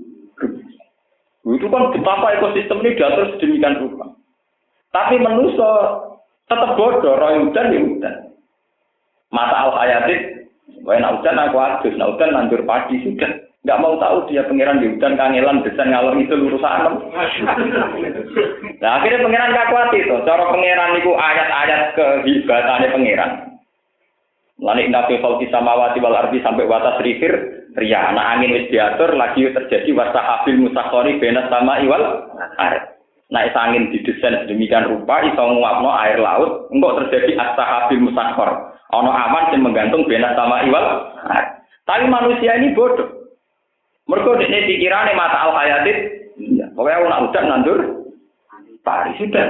Itu kan betapa ekosistem ini diatur sedemikian rupa. Tapi manusia tetap bodoh, roy udan ya udan. Mata al hayatit, wae udan aku adus, nah udan nandur padi sudah nggak mau tahu dia pangeran di hutan kangelan desain ngalor itu lurus alam. Nah akhirnya pangeran gak kuat itu. Cara pangeran itu ayat-ayat kehebatannya pangeran. Lalu indah fauki samawati wal ardi sampai watas rifir ria anak angin wis diatur lagi terjadi wasa abil musakori benas sama iwal. Nah, angin didesain sedemikian rupa iso nguapno air laut, enggak terjadi asahabil musakor. Ono aman yang menggantung benas sama iwal air. Tapi manusia ini bodoh. Mereka ini pikirannya mata al hayatit. Iya. Pokoknya aku nak udah nandur. Pari sudah.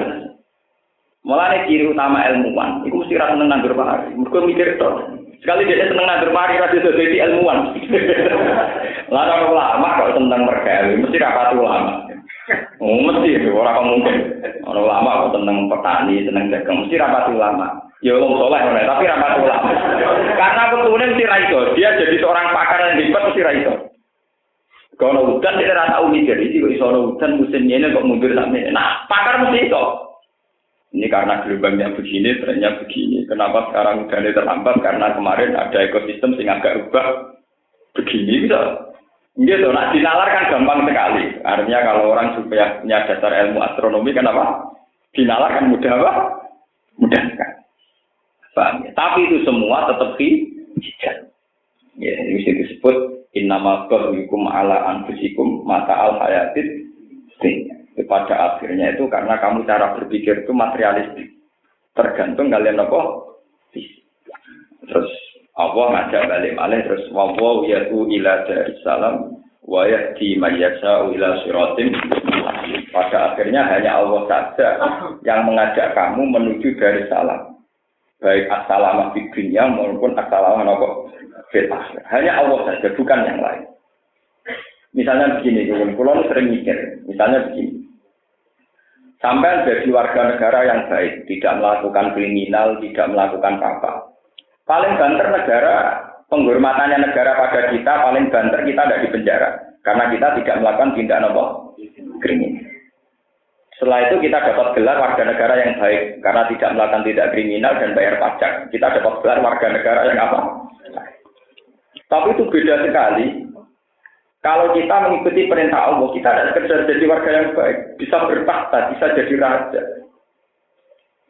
Mulanya ciri utama ilmuwan. Iku mesti rasa seneng nandur pari. Mereka mikir itu. Sekali dia seneng nandur pari, rasa jadi ilmuwan. Lalu lama kok tentang mereka, mesti rapat ulama. Oh, mesti orang mungkin. Orang lama kok tentang petani, tentang dagang, mesti rapat ulama. Ya wong soleh tapi rapat ulama. Karena betulnya mesti raiso. Dia jadi seorang pakar yang hebat mesti raiso. Kalau hutan dia rata tahu mikir, jadi kok iso hutan musimnya ini kok mundur sampai. Nah, pakar mesti itu. Ini karena gelombangnya begini, trennya begini. Kenapa sekarang hujannya terlambat? Karena kemarin ada ekosistem sing agak rubah begini gitu. Gitu, nah dinalar kan gampang sekali. Artinya kalau orang supaya punya dasar ilmu astronomi kenapa? Dinalar kan mudah apa? Mudah kan. Paham ya? Tapi itu semua tetap hijau. Ya, ini disebut Innama hukum ala anfusikum mata al hayatit Pada akhirnya itu karena kamu cara berpikir itu materialistik. Tergantung kalian apa? Terus Allah ngajak balik malih terus wawaw yatu ila dari salam wa yahdi mayyasa ila siratim pada akhirnya hanya Allah saja yang mengajak kamu menuju dari salam baik assalamu di dunia maupun assalamu apa hanya Allah saja, bukan yang lain. Misalnya begini, kalau sering mikir, misalnya begini. Sampai jadi warga negara yang baik, tidak melakukan kriminal, tidak melakukan apa. Paling banter negara, penghormatannya negara pada kita, paling banter kita tidak di penjara. Karena kita tidak melakukan tindak apa? Kriminal. Setelah itu kita dapat gelar warga negara yang baik karena tidak melakukan tidak kriminal dan bayar pajak. Kita dapat gelar warga negara yang apa? Tapi itu beda sekali. Kalau kita mengikuti perintah Allah, kita tidak sekedar jadi warga yang baik, bisa bertahta, bisa jadi raja.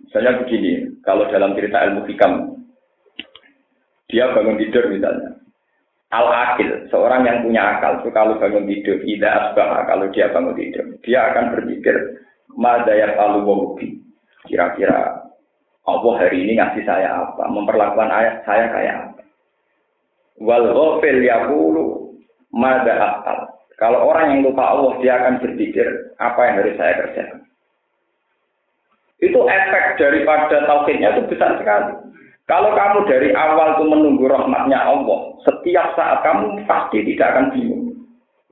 Misalnya begini, kalau dalam cerita ilmu hikam, dia bangun tidur misalnya. Al-akil, seorang yang punya akal, itu kalau bangun tidur, tidak asbah, kalau dia bangun tidur, dia akan berpikir, Madayat wobi. Kira-kira Allah hari ini ngasih saya apa? Memperlakukan ayat saya kayak apa? Wal ghafil yaqulu mada akal. Kalau orang yang lupa Allah, dia akan berpikir apa yang harus saya kerjakan. Itu efek daripada tauhidnya itu besar sekali. Kalau kamu dari awal itu menunggu rahmatnya Allah, setiap saat kamu pasti tidak akan bingung.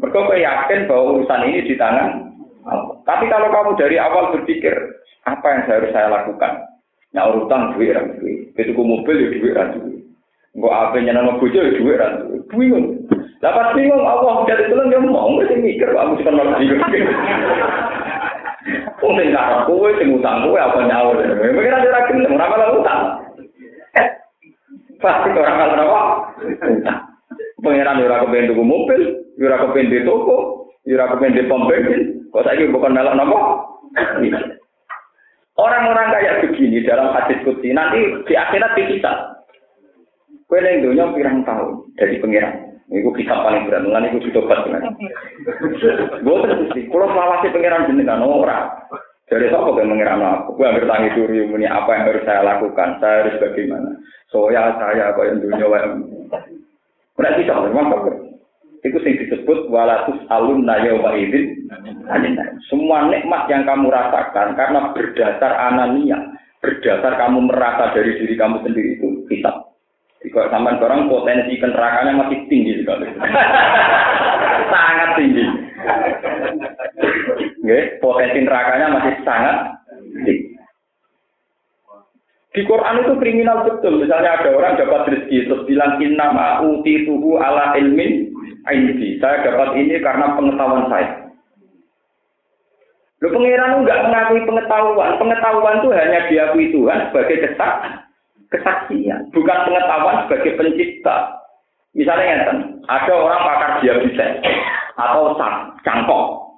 Mereka yakin bahwa urusan ini di tangan tapi kalau kamu dari awal berpikir, apa yang harus saya lakukan? Nyaur utang duit orang duit. Begitu mobil ya duit orang duit. Enggak apa nama bojo ya duit orang duit. Bingung. Dapat bingung Allah jadi tulang dia mau nggak mikir aku sih kenal bingung. Wong sing ngarep kowe sing utang kowe apa nyaur. Mikir aja ra gelem ora malah utang. Pasti orang kalau apa? Pengiran ora kepen tuku mobil, ora kepen toko, ora kepen pom bensin, Kok saya bukan melok nopo? Orang-orang kayak begini dalam hadis kutsi nanti di akhirat dipisah. Kue yang dunia pirang tahun dari pengiran. Iku kita paling berat, mulai iku ditobat dengan. Gue terus sih, kalau selawasi pengiran jenengan orang. Dari siapa yang mengira aku? Gue ambil tangi suri muni apa yang harus saya lakukan? Saya harus bagaimana? Soya saya apa yang dunia yang Berarti sama, memang itu sing disebut walatus alun nayawa idin semua nikmat yang kamu rasakan karena berdasar anania berdasar kamu merasa dari diri kamu sendiri itu kita jika sampai orang potensi kenerakanya masih tinggi sekali. Sangat tinggi Nggak, potensi nerakanya masih sangat tinggi di Quran itu kriminal betul. Misalnya ada orang dapat rezeki terus bilang inna ma'uti tuhu ala ilmin Aindi, saya dapat ini karena pengetahuan saya. Lu pangeran enggak mengakui pengetahuan. Pengetahuan itu hanya diakui Tuhan sebagai kesak, kesaksian, bukan pengetahuan sebagai pencipta. Misalnya ya, ada orang pakar diabetes atau cangkok.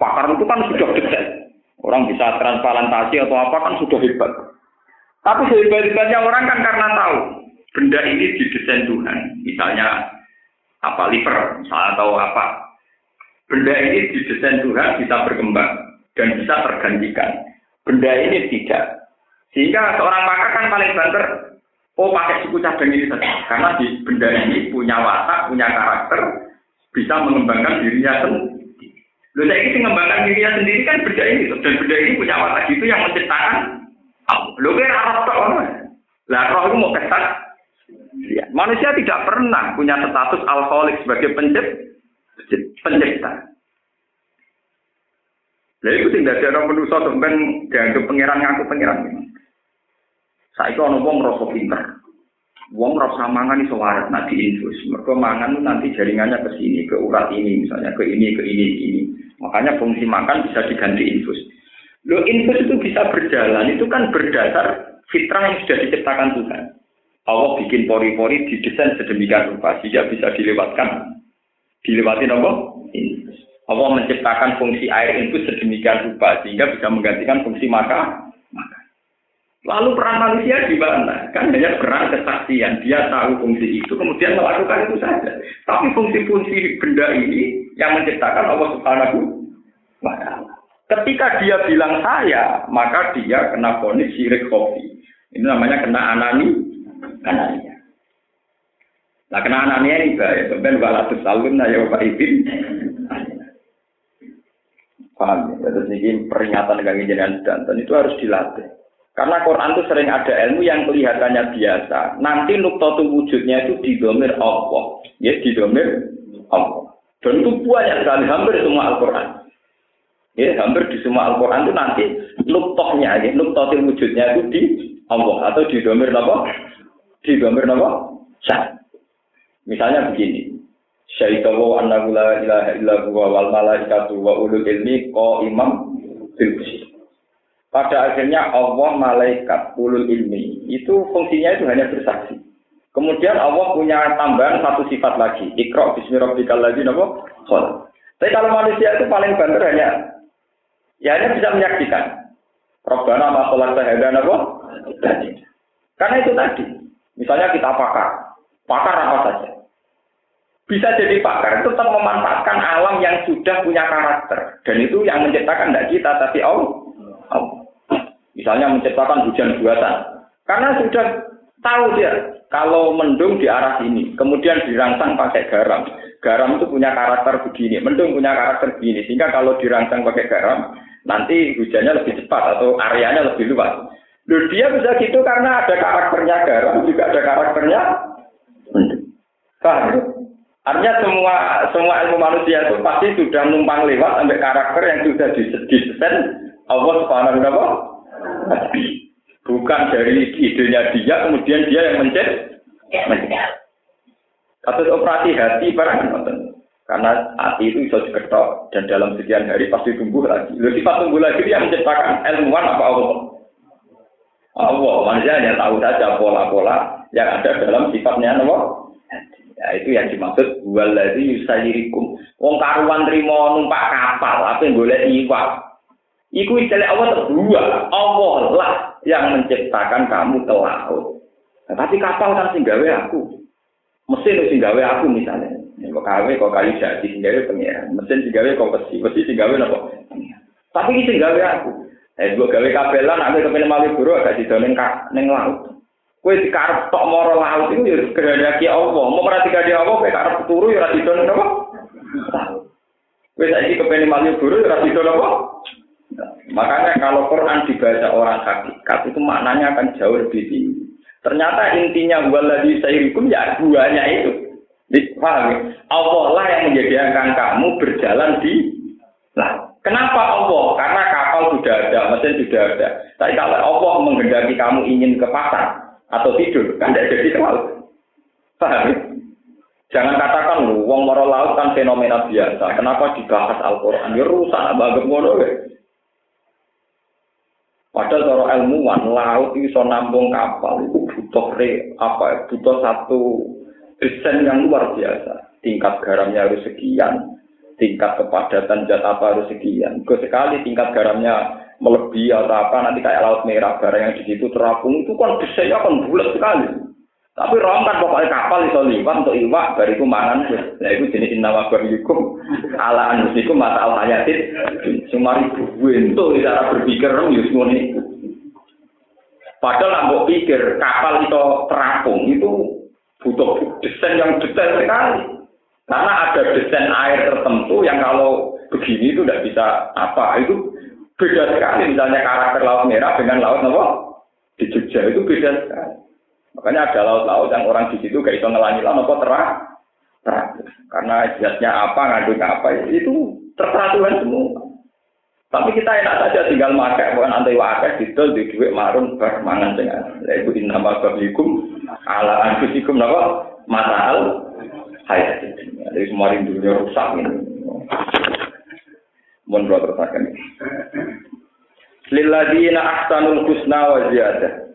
Pakar itu kan sudah detail. Orang bisa transplantasi atau apa kan sudah hebat. Tapi sehebat-hebatnya orang kan karena tahu benda ini didesain Tuhan. Misalnya apa liver misalnya atau apa benda ini didesain Tuhan bisa berkembang dan bisa tergantikan benda ini tidak sehingga seorang pakar kan paling banter oh pakai suku cadang ini saja karena di benda ini punya watak punya karakter bisa mengembangkan dirinya sendiri Loh, saya ini mengembangkan dirinya sendiri kan benda ini dan benda ini punya watak itu yang menciptakan Loh, kira apa Lah roh itu mau kesak Ya, manusia tidak pernah punya status alkoholik sebagai pencipta. Jadi itu tidak ada orang manusia sampai dianggap pangeran ngaku pangeran. Saya itu orang merasa pinter. Wong rasa mangan iso waras nak diinfus. Mereka mangan nanti jaringannya ke sini, ke urat ini misalnya, ke ini, ke ini, ke ini. Makanya fungsi makan bisa diganti infus. Lo infus itu bisa berjalan, itu kan berdasar fitrah yang sudah diciptakan Tuhan. Allah bikin pori-pori didesain sedemikian rupa sehingga bisa dilewatkan. Dilewati apa? Allah menciptakan fungsi air itu sedemikian rupa sehingga bisa menggantikan fungsi maka maka. Lalu peran manusia di mana? Kan hanya peran kesaksian. Dia tahu fungsi itu, kemudian melakukan itu saja. Tapi fungsi-fungsi benda ini yang menciptakan Allah Subhanahu wa. Ketika dia bilang saya, maka dia kena ponis syirik kopi. Ini namanya kena anani Anania. Nah, kena Anania ini bahaya. Sampai walatus salun ya Bapak Ibin. Paham ya? Terus ini peringatan dengan jenengan dan itu harus dilatih. Karena Quran itu sering ada ilmu yang kelihatannya biasa. Nanti nuktotu wujudnya itu didomir Allah. Ya, didomir Allah. Dan itu banyak sekali, hampir semua Al-Quran. Ya, hampir di semua Al-Quran itu nanti nuktohnya, ya, nuktotu wujudnya itu di Allah. Atau didomir apa? digambar nama sah. Misalnya begini. Syaitahu annahu la ilaha illa huwa wal malaikatu wa ulul ilmi imam bil Pada akhirnya Allah malaikat ulul ilmi itu fungsinya itu hanya bersaksi. Kemudian Allah punya tambahan satu sifat lagi. Iqra bismi rabbikal ladzi napa? Tapi kalau manusia itu paling banter hanya ya hanya bisa menyaksikan. Robbana ma khalaqta napa? Karena itu tadi. Misalnya kita pakar. Pakar apa saja. Bisa jadi pakar tetap memanfaatkan alam yang sudah punya karakter. Dan itu yang menciptakan tidak kita, tapi Allah. Misalnya menciptakan hujan buatan. Karena sudah tahu dia, kalau mendung di arah sini, kemudian dirangsang pakai garam. Garam itu punya karakter begini, mendung punya karakter begini. Sehingga kalau dirangsang pakai garam, nanti hujannya lebih cepat atau areanya lebih luas. Loh, dia bisa gitu karena ada karakternya garam, juga ada karakternya mendung. Paham? Artinya semua semua ilmu manusia itu pasti sudah numpang lewat sampai karakter yang sudah disesuaikan Allah Subhanahu wa Bukan dari idenya dia, kemudian dia yang mencet. Kasus operasi hati barang nonton. Karena hati itu bisa diketok dan dalam sekian hari pasti tumbuh lagi. Lalu sifat tumbuh lagi dia menciptakan ilmuwan apa Allah? Allah, manusia hanya tahu saja pola-pola yang ada dalam sifatnya Allah. Ya, itu yang dimaksud waladzi yusayirikum. Wong karuan trimo numpak kapal, apa yang boleh iwak. Iku istilah Allah kedua, Allah lah yang menciptakan kamu ke laut. Nah, tapi kapal kan sing gawe aku. Mesin sing gawe aku misalnya. Ya, kok gawe kok kali jadi sing gawe pengiran. Mesin sing gawe kok besi, besi sing gawe napa? Tapi iki sing gawe aku. Eh gua gawe kabelan aku kepen Malioboro agak didone ning laut. Kowe dikarep tok moro laut itu ya kehendaki Allah. Mau perhatikan dia Allah kowe karep turu ya ora didone napa? Kowe saiki kepen Malioboro ya ora didone apa? Makanya kalau Quran dibaca orang hakikat itu maknanya akan jauh lebih tinggi. Ternyata intinya waladhi sayrikum ya duanya itu. Paham ya? Allah lah yang menjadikan kamu berjalan di lah. Kenapa Allah? Karena kapal sudah ada, mesin sudah ada. Tapi kalau Allah menghendaki kamu ingin ke pasar atau tidur, kan tidak jadi laut. Paham ya? Jangan katakan lu, wong moro laut kan fenomena biasa. Kenapa dibahas Al-Quran? Ya rusak, ya. Padahal cara ilmuwan laut iso nampung kapal itu butuh re, apa butuh satu desain yang luar biasa. Tingkat garamnya harus sekian, tingkat kepadatan zat apa harus sekian. Ke sekali tingkat garamnya melebihi atau apa nanti kayak laut merah barang yang di situ terapung itu kan desainnya kan bulat sekali. Tapi rom kan pokoknya kapal itu liwat untuk iwak bariku mangan. Nah itu jenis inawa barikum ala anusikum mata al. Cuma itu cara berpikir rom yus ini. Padahal nambah pikir kapal itu terapung itu butuh desain yang detail sekali. Karena ada desain air tertentu yang kalau begini itu tidak bisa apa itu beda sekali. Misalnya karakter laut merah dengan laut apa di Jogja itu beda sekali. Makanya ada laut-laut yang orang di situ gak bisa ngelangi laut apa terang. Terang. Karena jasnya apa, ngandung apa, itu terserah Tuhan semua. Tapi kita enak saja tinggal makai, bukan anti wakai, didol di duit marun bermangan dengan. Yaitu innama babikum ala anfusikum napa matal hayat. Jadi semua rindunya rusak ini. Mohon doa terus Lilladina ahsanul husna wa ziyadah.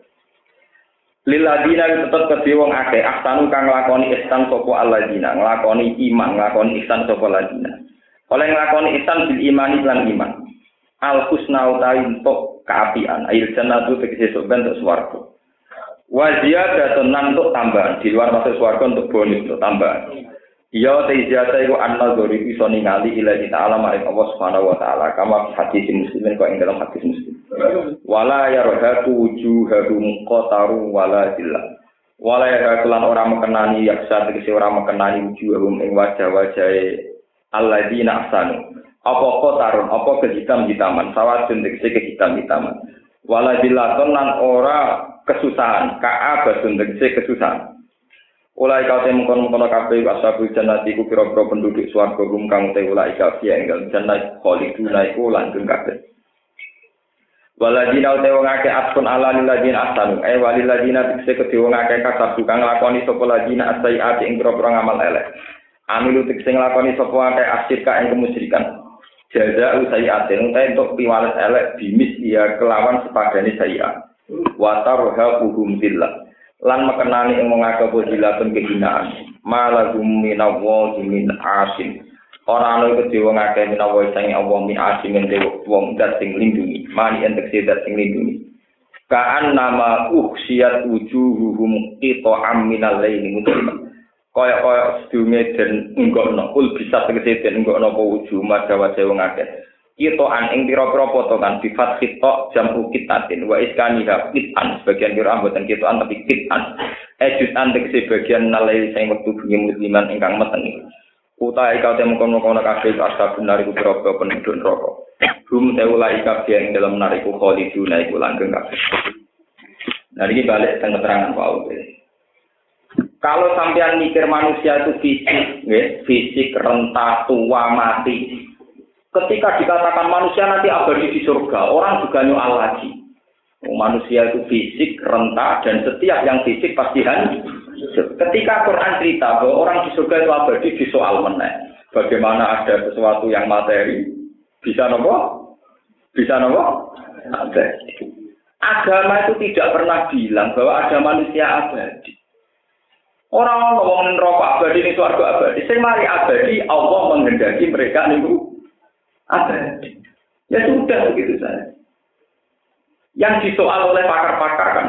Liladina tetep kedhe wong akeh. Ahsanu kang nglakoni ihsan sapa alladzina. Nglakoni iman nglakoni ihsan sapa alladzina. Oleh nglakoni ihsan bil imani lan iman. Al husna utawi untuk kaapian ail jannatu tegese sok bentuk swarga. Wa ziyadatun nan untuk tambahan. Di luar masuk swarga untuk bonus untuk tambahan Ya te ijazah iku anna dzori iso ningali ila ta'ala maring Allah Subhanahu wa taala kama hadis muslimin kok ing dalam hadis muslim. Wala yarhatu wujuhahum qataru wala zillah. Wala yarhakulan ora mekenani yaksa tegese ora mekenani wujuhahum ing wajah-wajahe alladzina ahsanu. Apa qatarun apa kehitam-hitaman sawatun tegese kehitam-hitaman. Wala zillatun lan ora kesusahan, ka'abatun tegese kesusahan. Ulai kau temu kono kono kafe ashabul jannati ku pira-pira penduduk swarga rum kang te ulai kau yang gal jannah khaliduna iku langgeng kabeh. Waladina uta wong akeh atun ala liladina asanu eh waliladina tikse kedhe wong akeh kasab kang lakoni sapa ladina asaiati ing pira-pira ngamal elek. Amilu tikse nglakoni sapa akeh asyirka ing kemusyrikan. jaza usai aten untuk piwales elek bimis ya kelawan sepadane saya wataroha buhum zillah lan mekenani ing wong akeh jilatun kehinaan. Malagum minawa min asin ora ana iku dewa ngakeh minawa sing Allah min asin ing wong dat sing lindungi mani entek dat sing lindungi kaan nama uksiat wujuhuhum qita aminal laili mutlima kaya kaya sedunge den enggono ul bisa tegese den enggono apa wujuh madawa wong akeh kita an ing pira-pira potongan sifat kita jam ukitatin wa iskaniha kitan sebagian kira amboten kita an tapi kitan ejut an tegese bagian nalai sing wektu bengi musliman ingkang meteng utai kau temu kono kono kabeh asal benar iku pira-pira penduduk neraka hum teula kabeh ing dalam nariku khaliduna iku langgeng kabeh Nah ini balik tentang keterangan Paul. Kalau sampean mikir manusia itu fisik, ya, fisik renta tua mati. Ketika dikatakan manusia nanti abadi di surga, orang juga nyual lagi. Oh, manusia itu fisik, renta, dan setiap yang fisik pasti hancur. Ketika Quran cerita bahwa orang di surga itu abadi di soal meneh. Bagaimana ada sesuatu yang materi, bisa nopo? Bisa nopo? Ada. Agama itu tidak pernah bilang bahwa ada manusia abadi. Orang ngomong rokok abadi ini suarga abadi. Sing mari abadi, Allah menghendaki mereka niku abadi. Ya sudah begitu saja. Yang disoal oleh pakar-pakar kan,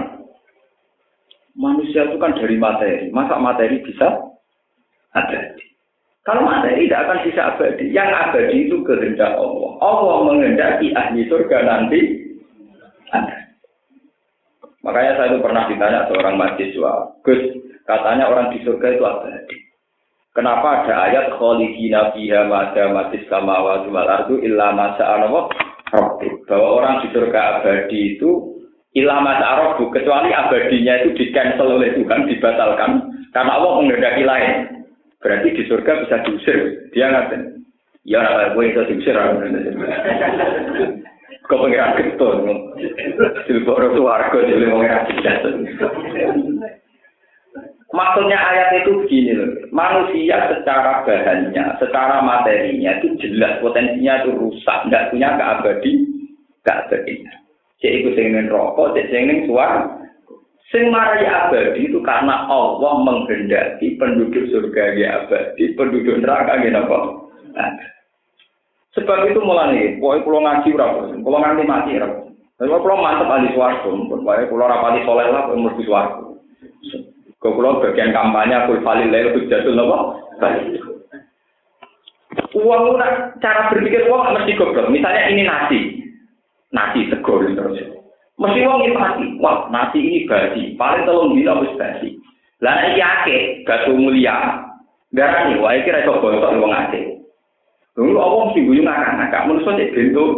manusia itu kan dari materi. Masa materi bisa abadi? Kalau materi tidak akan bisa abadi. Yang abadi itu kehendak Allah. Allah menghendaki ahli surga nanti ada. Makanya saya itu pernah ditanya seorang mahasiswa, Gus, Katanya orang di surga itu abadi. Kenapa ada ayat khalidina fiha mada matis samawati wal ardu illa masa Allah bahwa orang di surga abadi itu illa masa arabu kecuali abadinya itu di cancel oleh Tuhan dibatalkan karena Allah menghendaki lain. Berarti di surga bisa diusir. Dia ngatain. Ya, gue itu diusir. Kau pengiran ketun. Silbok rotu warga, jadi pengiran Maksudnya ayat itu begini loh, manusia secara bahannya, secara materinya itu jelas potensinya itu rusak, nggak punya keabadi, keabadian. Cek itu sing rokok, cek sing suar. Sing marai abadi itu karena Allah menghendaki penduduk surga ya abadi, penduduk neraka ya apa? Sebab itu mulai, pokoknya pulau ngaji berapa, pulau nganti mati berapa. Tapi pulau mantep ahli suarga, pokoknya pulau rapati soleh lah, pulau mesti suarga. Kalau bagian kampanye full valid lalu jatuh nopo. Uang cara berpikir uang mesti goblok. Misalnya ini nasi, nasi segor terus. Mesti uang ini mati. Wah nasi ini basi. Paling tolong bila harus basi. Lah iki akeh batu mulia. Darani wah iki ra iso bosok wong akeh. Dulu apa mesti guyu ngakak-ngakak menurut saya bentuk.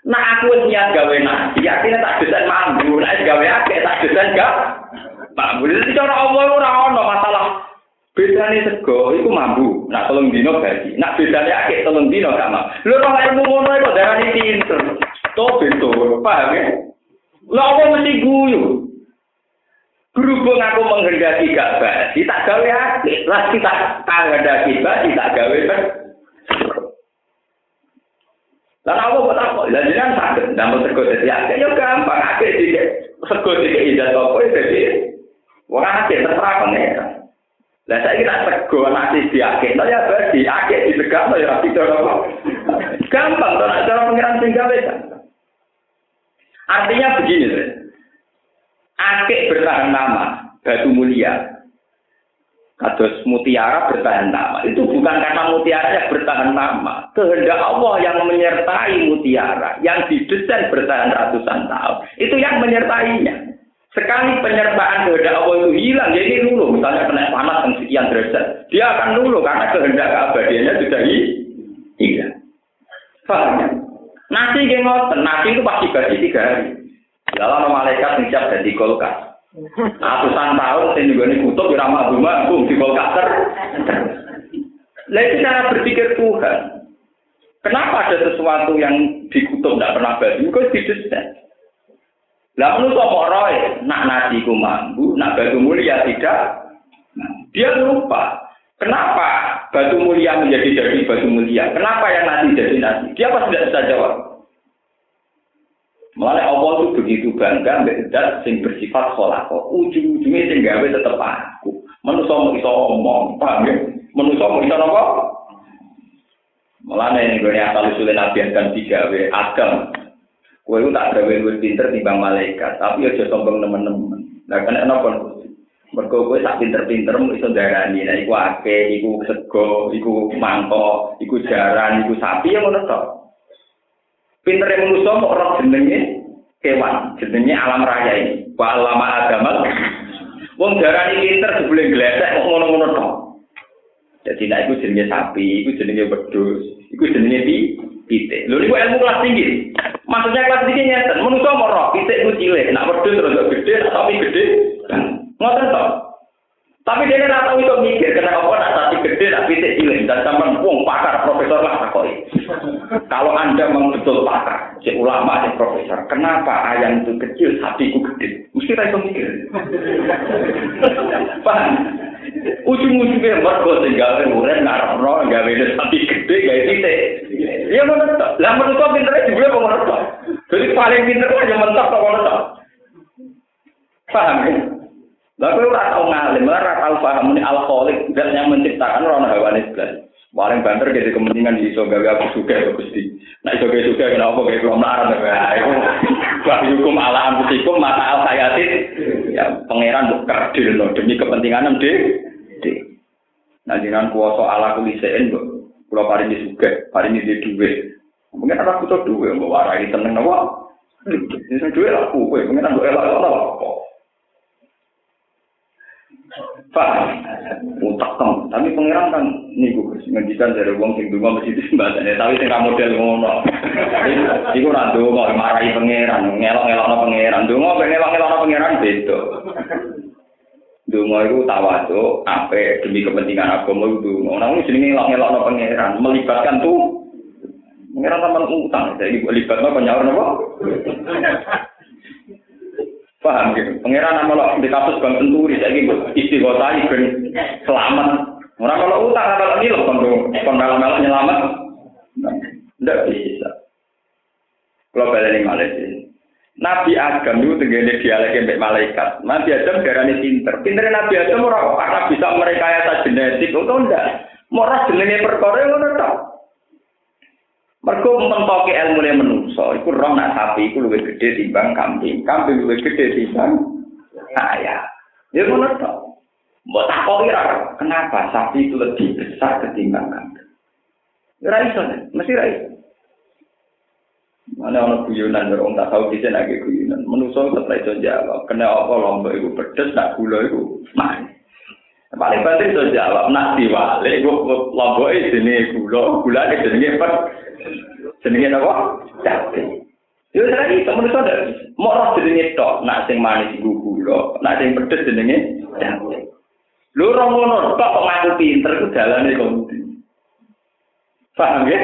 Nah aku niat gawe nasi, akhirnya tak desain mambu, nah gawe akeh tak desain gak Budi itu cara Allah ora ono masalah. Bedane sego iku mambu, nak telung dino gaji. Nak bedane akeh telung dino gak mau. Lho kok ilmu ngono iku darani pinter. To betul, paham ya? Lah apa mesti guyu? Berhubung aku menghendaki gak basi, tak gawe akeh. Lah kita menghendaki basi, tak gawe kan. Lah apa kok tak kok? Lah jenengan saged ndamel sego dadi akeh ya gampang akeh iki. Sego iki ijazah apa dadi Wong akeh terserah pengeran. Lah saya kira sego nasi diakeh, ya berarti akeh di tegak ya rapi apa. Gampang to nek cara pengeran sing gawe Artinya begini, akeh bertahan nama, batu mulia. Kados mutiara bertahan nama. Itu bukan karena mutiara yang bertahan nama. Kehendak Allah yang menyertai mutiara. Yang didesain bertahan ratusan tahun. Itu yang menyertainya. Sekali penyertaan kehendak Allah itu hilang, jadi lulu. Misalnya kena panas yang sekian derajat, dia akan lulu karena kehendak keabadiannya sudah hilang. Paham ya? Nasi gengot, nasi itu pasti bagi tiga hari. Dalam malaikat siap jadi kulkas. Ratusan tahun, saya juga ini kutub, ramah rumah, di kulkas ter. Lalu cara berpikir Tuhan. Kenapa ada sesuatu yang dikutub tidak pernah bagi? Because didesain. Lah menurut kok roy, nak nasi ku mampu, nak batu mulia tidak. Nah, dia lupa Kenapa batu mulia menjadi jadi batu mulia? Kenapa yang nanti jadi nanti? Dia pasti tidak bisa jawab. Malah Allah itu begitu bangga mbek sing bersifat kholako. Ujung-ujungnya sing gawe tetep aku. Manusa mau iso omong, paham ya? Manusa mau iso apa? Malah nih gue asal usulin nabi dan digawe agam. Kue tak gawe gue pinter timbang malaikat, tapi aja sombong temen-temen. Nah, kena apa? Mergo kowe sak pinter-pinter mu iso darani, nek iku ake, iku sego, iku mangkok, iku jaran, iku sapi yang ngono tok. Pintere manusa kok ora jenenge kewan, jenenge alam raya ini. Wa alama adamal. Wong darani pinter jebule glesek kok ngono-ngono. Jadi nek iku jenenge sapi, iku jenenge wedhus, iku jenenge pi pitik. Lho niku ilmu kelas tinggi. Maksudnya kelas tinggi nyata, manusa mau roh, pitik ku cilik, nak wedhus terus gede, sapi gede. Ngoten to. Tapi dia nggak tahu itu mikir karena apa nak tadi gede nak pitik cilik dan zaman wong pakar profesor lah takoi. Kalau anda memang betul pakar, si ulama, si profesor, kenapa ayam itu kecil, sapi itu gede? Mesti kita mikir. Paham? Ujung-ujungnya mergo tinggal urip ngarepno gawe sapi gede gawe pitik. Ya ngono to. Lah menurut pintere juga kok ngono. Jadi paling pinter aja mentok kok ngono to. Paham ya? Lalu ora tau ngalim, ora tau paham ini alkoholik dan yang menciptakan rono hawane sebelah. Paling banter jadi kepentingan di iso gawe aku suka ya Gusti. Nah iso gawe suka kenapa gawe belum larang ya. Iku bab hukum ala anfusikum mata al hayatin ya pangeran mbok kerdil no demi kepentingan em de. Nah jenengan kuasa ala kulisein mbok kula paringi suka, paringi di duwe. Mungkin ada butuh duwe mbok warai seneng napa? Ini lah kuwe, mungkin mbok elak apa. Pak, utak kan. Tapi pangeran kan niku ngendikan dari wong sing donga mesti disembadane, tapi sing model ngono. Iku ora donga marahi pangeran, ngelok-ngelokno pangeran. Donga ben ngelok-ngelokno pangeran beda. Donga iku tawadhu, ape demi kepentingan agama itu. Ora ngono jenenge ngelok-ngelokno pangeran, melibatkan tuh pangeran sampean utang, jadi melibatno penyaur napa? Paham gitu. Pengiran nama lo di kasus Bang Senturi saya gitu istighosah ben selamat. Orang kalau utang kalau ngilang kon kon malam-malam nyelamat. Tidak bisa. Kalau balik Malaysia. Nabi Adam itu tenggene dialek mbek malaikat. Nabi Adam darane pinter. Pintere Nabi Adam ora karena bisa merekayasa genetik atau ndak. Mora jenenge perkara ngono tok. Mergo mentoke ilmu ne menungso, iku roh nak sapi iku luwih gedhe timbang kambing. Kambing luwih gedhe timbang ayam. Ya ngono to. Mbok takoki ra, kenapa sapi itu lebih besar ketimbang kambing? Ya ra iso, mesti ra iso. Mana ono guyonan orang tak tahu bisa lagi guyonan. Menungso tetap iso jawab. Kena apa lombok itu pedes, nak gula itu manis. Paling penting itu jawab, nak diwale, lombok itu jenis gula, gula itu jenis pedes. Jenenge apa? Cabe. Yo saiki temen iso ndak mau roh jenenge tok, nak sing manis iku gula, nak sing pedes jenenge cabe. Lho ora ngono, kok kok ngaku pinter ku dalane kok. Paham ya?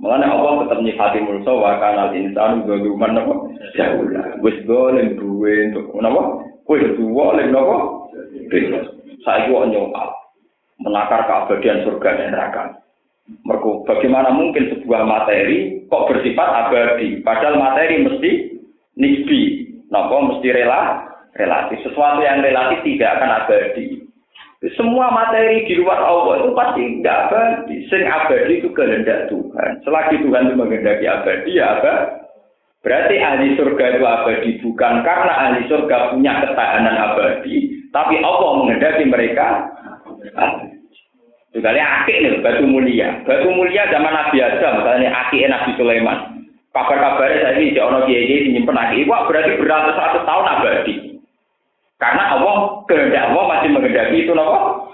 Mulane Allah tetap nyifati mulsa wa kanal insan zaluman apa? Jauh. Wis golem duwe untuk napa? Wis duwe oleh napa? Saiki kok nyokal. Menakar keabadian surga dan neraka. Mergo bagaimana mungkin sebuah materi kok bersifat abadi, padahal materi mesti nisbi, nopo mesti rela relatif. Sesuatu yang relatif tidak akan abadi. Semua materi di luar Allah itu pasti tidak abadi. Sing abadi itu kehendak Tuhan. Selagi Tuhan itu menghendaki abadi, ya abadi. Berarti ahli surga itu abadi bukan karena ahli surga punya ketahanan abadi, tapi Allah menghendaki mereka abadi. Juga ini akik nih, batu mulia. Batu mulia zaman Nabi Adam, misalnya akik Nabi Sulaiman. Kabar-kabarnya saya ini, Jono Kiai Kiai nyimpen akik. Wah berarti beratus satu tahun abadi. Karena Allah kehendak Allah masih menghendaki itu nopo.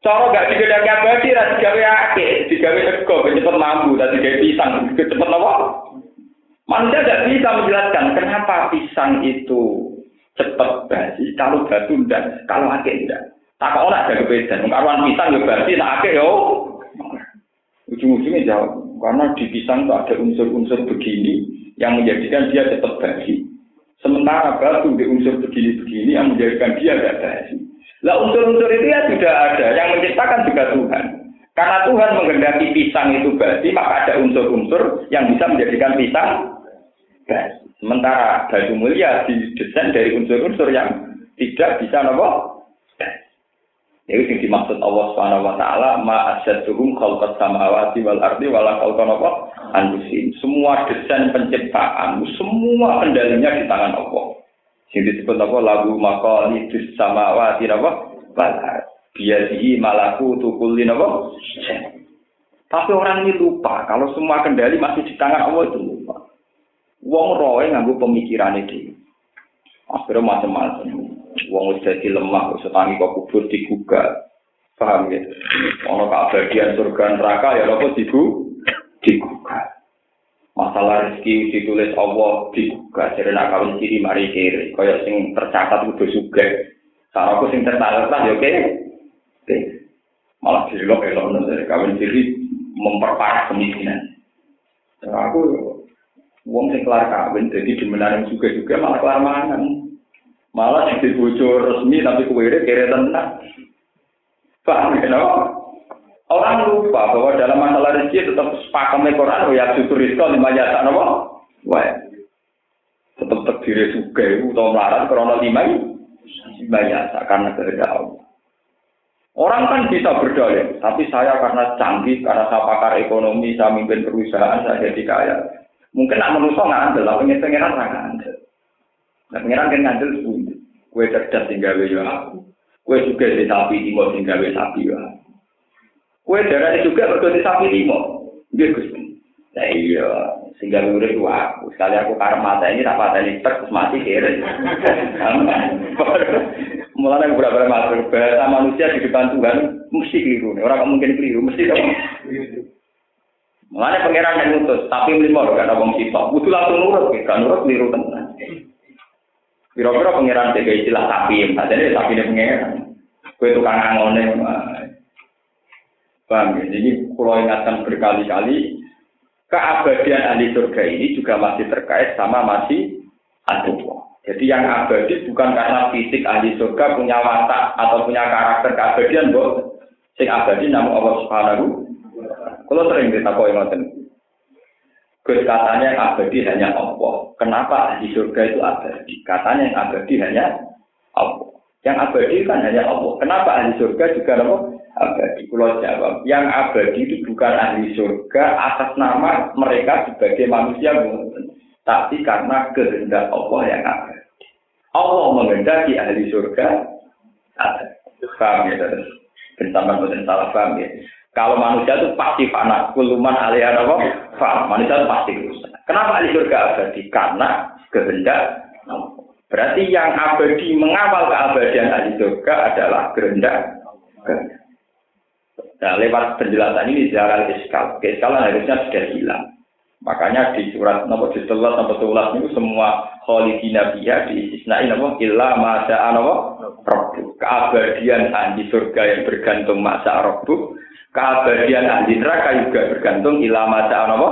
Cara gak digedaki abadi, rasa digawe akik, digawe sego, cepet mambu, dan digawe pisang, cepet nopo. Manusia tidak bisa menjelaskan kenapa pisang itu cepat basi, kalau batu tidak, kalau akik tidak. Tak kok ada kebedan. Karuan pisang yo berarti nak akeh yo. Ujung-ujungnya jawab, karena di pisang itu ada unsur-unsur begini yang menjadikan dia cepat basi. Sementara batu di unsur begini-begini yang menjadikan dia tidak basi. Lah unsur-unsur itu ya sudah ada, yang menciptakan juga Tuhan. Karena Tuhan menghendaki pisang itu basi, maka ada unsur-unsur yang bisa menjadikan pisang basi. Sementara baju mulia didesain dari unsur-unsur yang tidak bisa nopo. Itu yang dimaksud Allah Subhanahu wa taala ma asyadduhum khalqas samawati wal ardi wala khalqa napa anfusin. Semua desain penciptaan, semua kendalinya di tangan Allah. Sing disebut apa lagu maqali dis samawati napa wal ardi. malaku tukulli napa. Tapi orang ini lupa kalau semua kendali masih di tangan Allah itu lupa. Wong roe nganggo pemikiran itu. Akhirnya macam-macam. wong wis dadi lemah wis tangi kok kubur digugah paham ya? Ono keabadian surga neraka ya apa digu? Digugah masalah rezeki ditulis Allah digugah jadi nak kawin ciri mari kiri. Kaya sing tercatat kudu suge cara aku sing tercatat ya oke. Malah dilok elok dari kawin ciri memperparah kemiskinan. Aku wong sing kelar kawin jadi dimenaring juga juga malah kelar mangan Malah yang dibujuk resmi tapi kue kere tenang. Paham ya, no? Orang lupa bahwa dalam masalah rezeki tetap sepakamnya Quran, ya justru itu lima jasa, no? Wah, tetap terdiri juga atau melarat, karena lima lima jasa, karena kehendak Allah. Orang kan bisa berdalih, tapi saya karena canggih, karena saya pakar ekonomi, saya mimpin perusahaan, saya jadi kaya. Mungkin nak menusuk nggak andel, tapi pengen nggak andel. Nah, pengiran kan ngandel sepuluh. Kue cerdas tinggal ya aku. Kue juga di sapi limo tinggal sapi ya. Kue darah juga berdua di sapi limo. Dia gusti. Nah iya, sehingga urip itu aku. Sekali aku karma ini tak ini terus mati kira. Mulai beberapa masuk bahasa manusia di depan Tuhan mesti keliru. Orang mungkin keliru, mesti dong. Mulai pangeran yang ngutus, tapi lima gak ada wong sitok. Butuh langsung nurut, gak nurut keliru tenan. Kira-kira pangeran jaga istilah sapi, ini sapi ini pangeran. Kue tukang angone. Paham ya? Jadi kalau ingatkan berkali-kali, keabadian ahli surga ini juga masih terkait sama masih aduh. Jadi yang abadi bukan karena fisik ahli surga punya watak atau punya karakter keabadian, boh. Sing abadi namun Allah Subhanahu. Kalau sering kita kau ingatkan, Gus katanya yang abadi hanya Allah. Kenapa di surga itu abadi? Katanya yang abadi hanya Allah. Yang abadi kan hanya Allah. Kenapa ahli surga juga apa? Abadi. Pulau jawab, yang abadi itu bukan ahli surga atas nama mereka sebagai manusia, tapi karena kehendak Allah yang abadi. Allah menghendaki ahli surga. Paham ya, bersama dengan salah paham ya. Kalau manusia itu pasti fana, kuluman alih apa? Fana. Manusia itu pasti rusak. Kenapa ahli surga abadi? Karena kehendak. Berarti yang abadi mengawal keabadian ahli surga adalah kehendak. Nah, lewat penjelasan ini secara fiskal, keskalan harusnya sudah hilang. Makanya di surat nomor ditelat nomor tulas itu semua kholidina biha diistisnai nama illa masa anawa robbu. Keabadian ahli surga yang bergantung masa robbu keabadian ahli neraka juga bergantung ilama apa?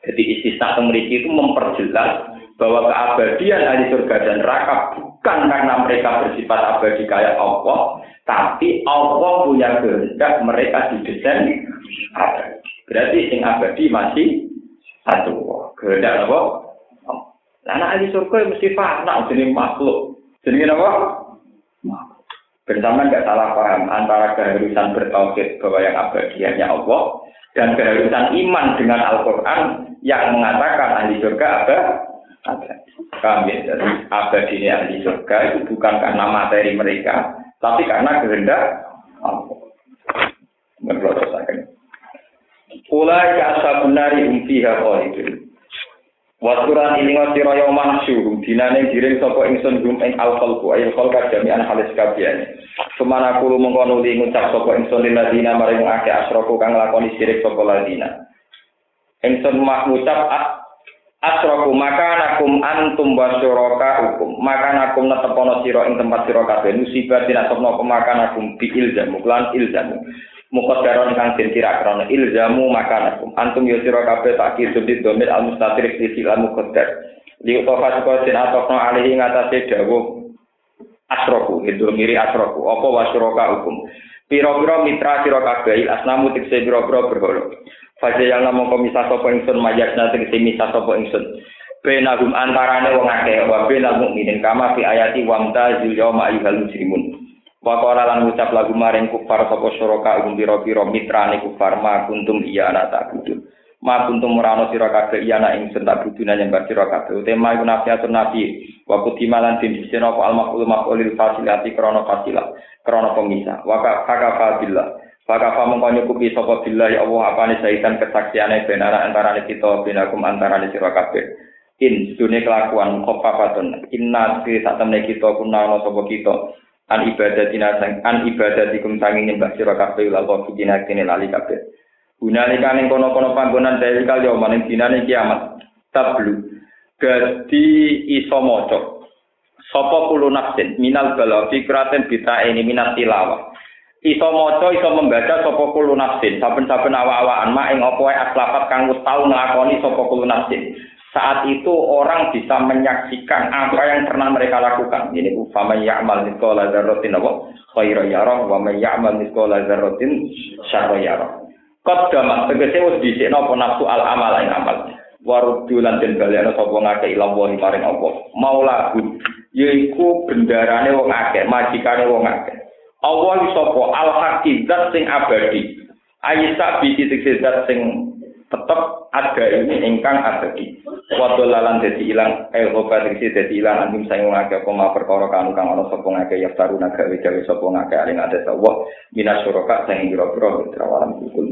Jadi istisna memiliki itu memperjelas bahwa keabadian ahli surga dan neraka bukan karena mereka bersifat abadi kayak Allah, tapi Allah punya kehendak mereka didesain abadi. Berarti sing abadi masih satu kehendak apa? Karena ahli surga mesti fana jenis makhluk. Jenis apa? Bersama nggak salah paham antara keharusan bertauhid bahwa yang abadi hanya Allah dan keharusan iman dengan Al-Quran yang mengatakan ahli surga ada. Kami ya? Jadi abadi ini ahli surga itu bukan karena materi mereka, tapi karena kehendak Allah. Saya. Ulai ka ashabun nari hum fiha Wasuran ini ngasira yang mahsyur, dinane diring sapa ingsun gum ing al-khalqu ayil khalqa jami'an halis kabiyane. Semana kulo mengko nuli ngucap sapa ingsun lil ladina maring akeh asroku kang lakoni sirik sapa ladina. Ingsun mak ngucap asroku maka nakum antum wasyuraka hukum maka nakum netepono sira ing tempat sira kabeh. Musibah dinasopno pemakanan bi ilzamu lan ilzamu. Muqaddaron kang den kira krana ilzamu makanakum. Antum yo sira kabeh tak kisudi domir al mustatir sisi al muqaddar li utawa saka den atokno alihi ngatasé dawuh asroku itu miri asroku apa wasroka hukum piro-piro mitra asnamu tikse piro-piro berhala yang namung komisa sapa ingsun majasna tegese misa sapa ingsun. Benagum antarane wong akeh wa benal mukminin kama fi ayati wamta zil yauma ayyuhal muslimun. Wa lan ucap lagu maring kufar sapa syuraka um pira-pira mitrane kufar ma kuntum iya ana ta'budun. Ma kuntum murano sira kabeh iya ana ingsun ta'buduna nyembah sira kabeh. Utema iku nafiatun nabi wa kutimalan din disena apa al maqul maqulil fasilati krana fasilah krana pemisah. Wa ka billah. Maka kamu kau nyukupi sopo bila ya Allah apa nih sahitan kesaksiannya benara antara kita binakum antara sira kabeh. In dunia kelakuan khofafatun inna fi temen kita kuna no sopo kita an ibadatina sang an ibadatikum sanging nyembah sira kabeh lal dina kene lali kabeh. Gunalika ning kono-kono panggonan dari kali yo maning dinane kiamat. Tablu. Gadi iso maca. Sapa kulo nafsin minal bala fikraten bita ini minat tilawah iso maca iso membaca sapa kulo nafsin saben-saben awak-awakan mak ing apa aslafat kang wis tau nglakoni sapa kulo nafsin saat itu orang bisa menyaksikan apa yang pernah mereka lakukan. Ini fama ya'mal mithqala dzarratin apa khairan yarah wa man ya'mal mithqala dzarratin syarra yarah. Qaddamat tegese wis dhisikno apa nafsu al amal ing amal. Waruddu lan den balekno sapa ngake ila wa maring apa. Maulaku yaiku bendarane wong akeh, majikane wong akeh. Allah sapa al hakikat sing abadi ayisa bi titik zat sing tetep ada ini ingkang abadi wa dolalan dadi ilang eh obat iki dadi ilang anjing sing ngake koma perkara kanu kang ana sapa ngake ya taruna gawe gawe sapa ngake aling ada Allah minas suraka sing pira-pira trawalan kul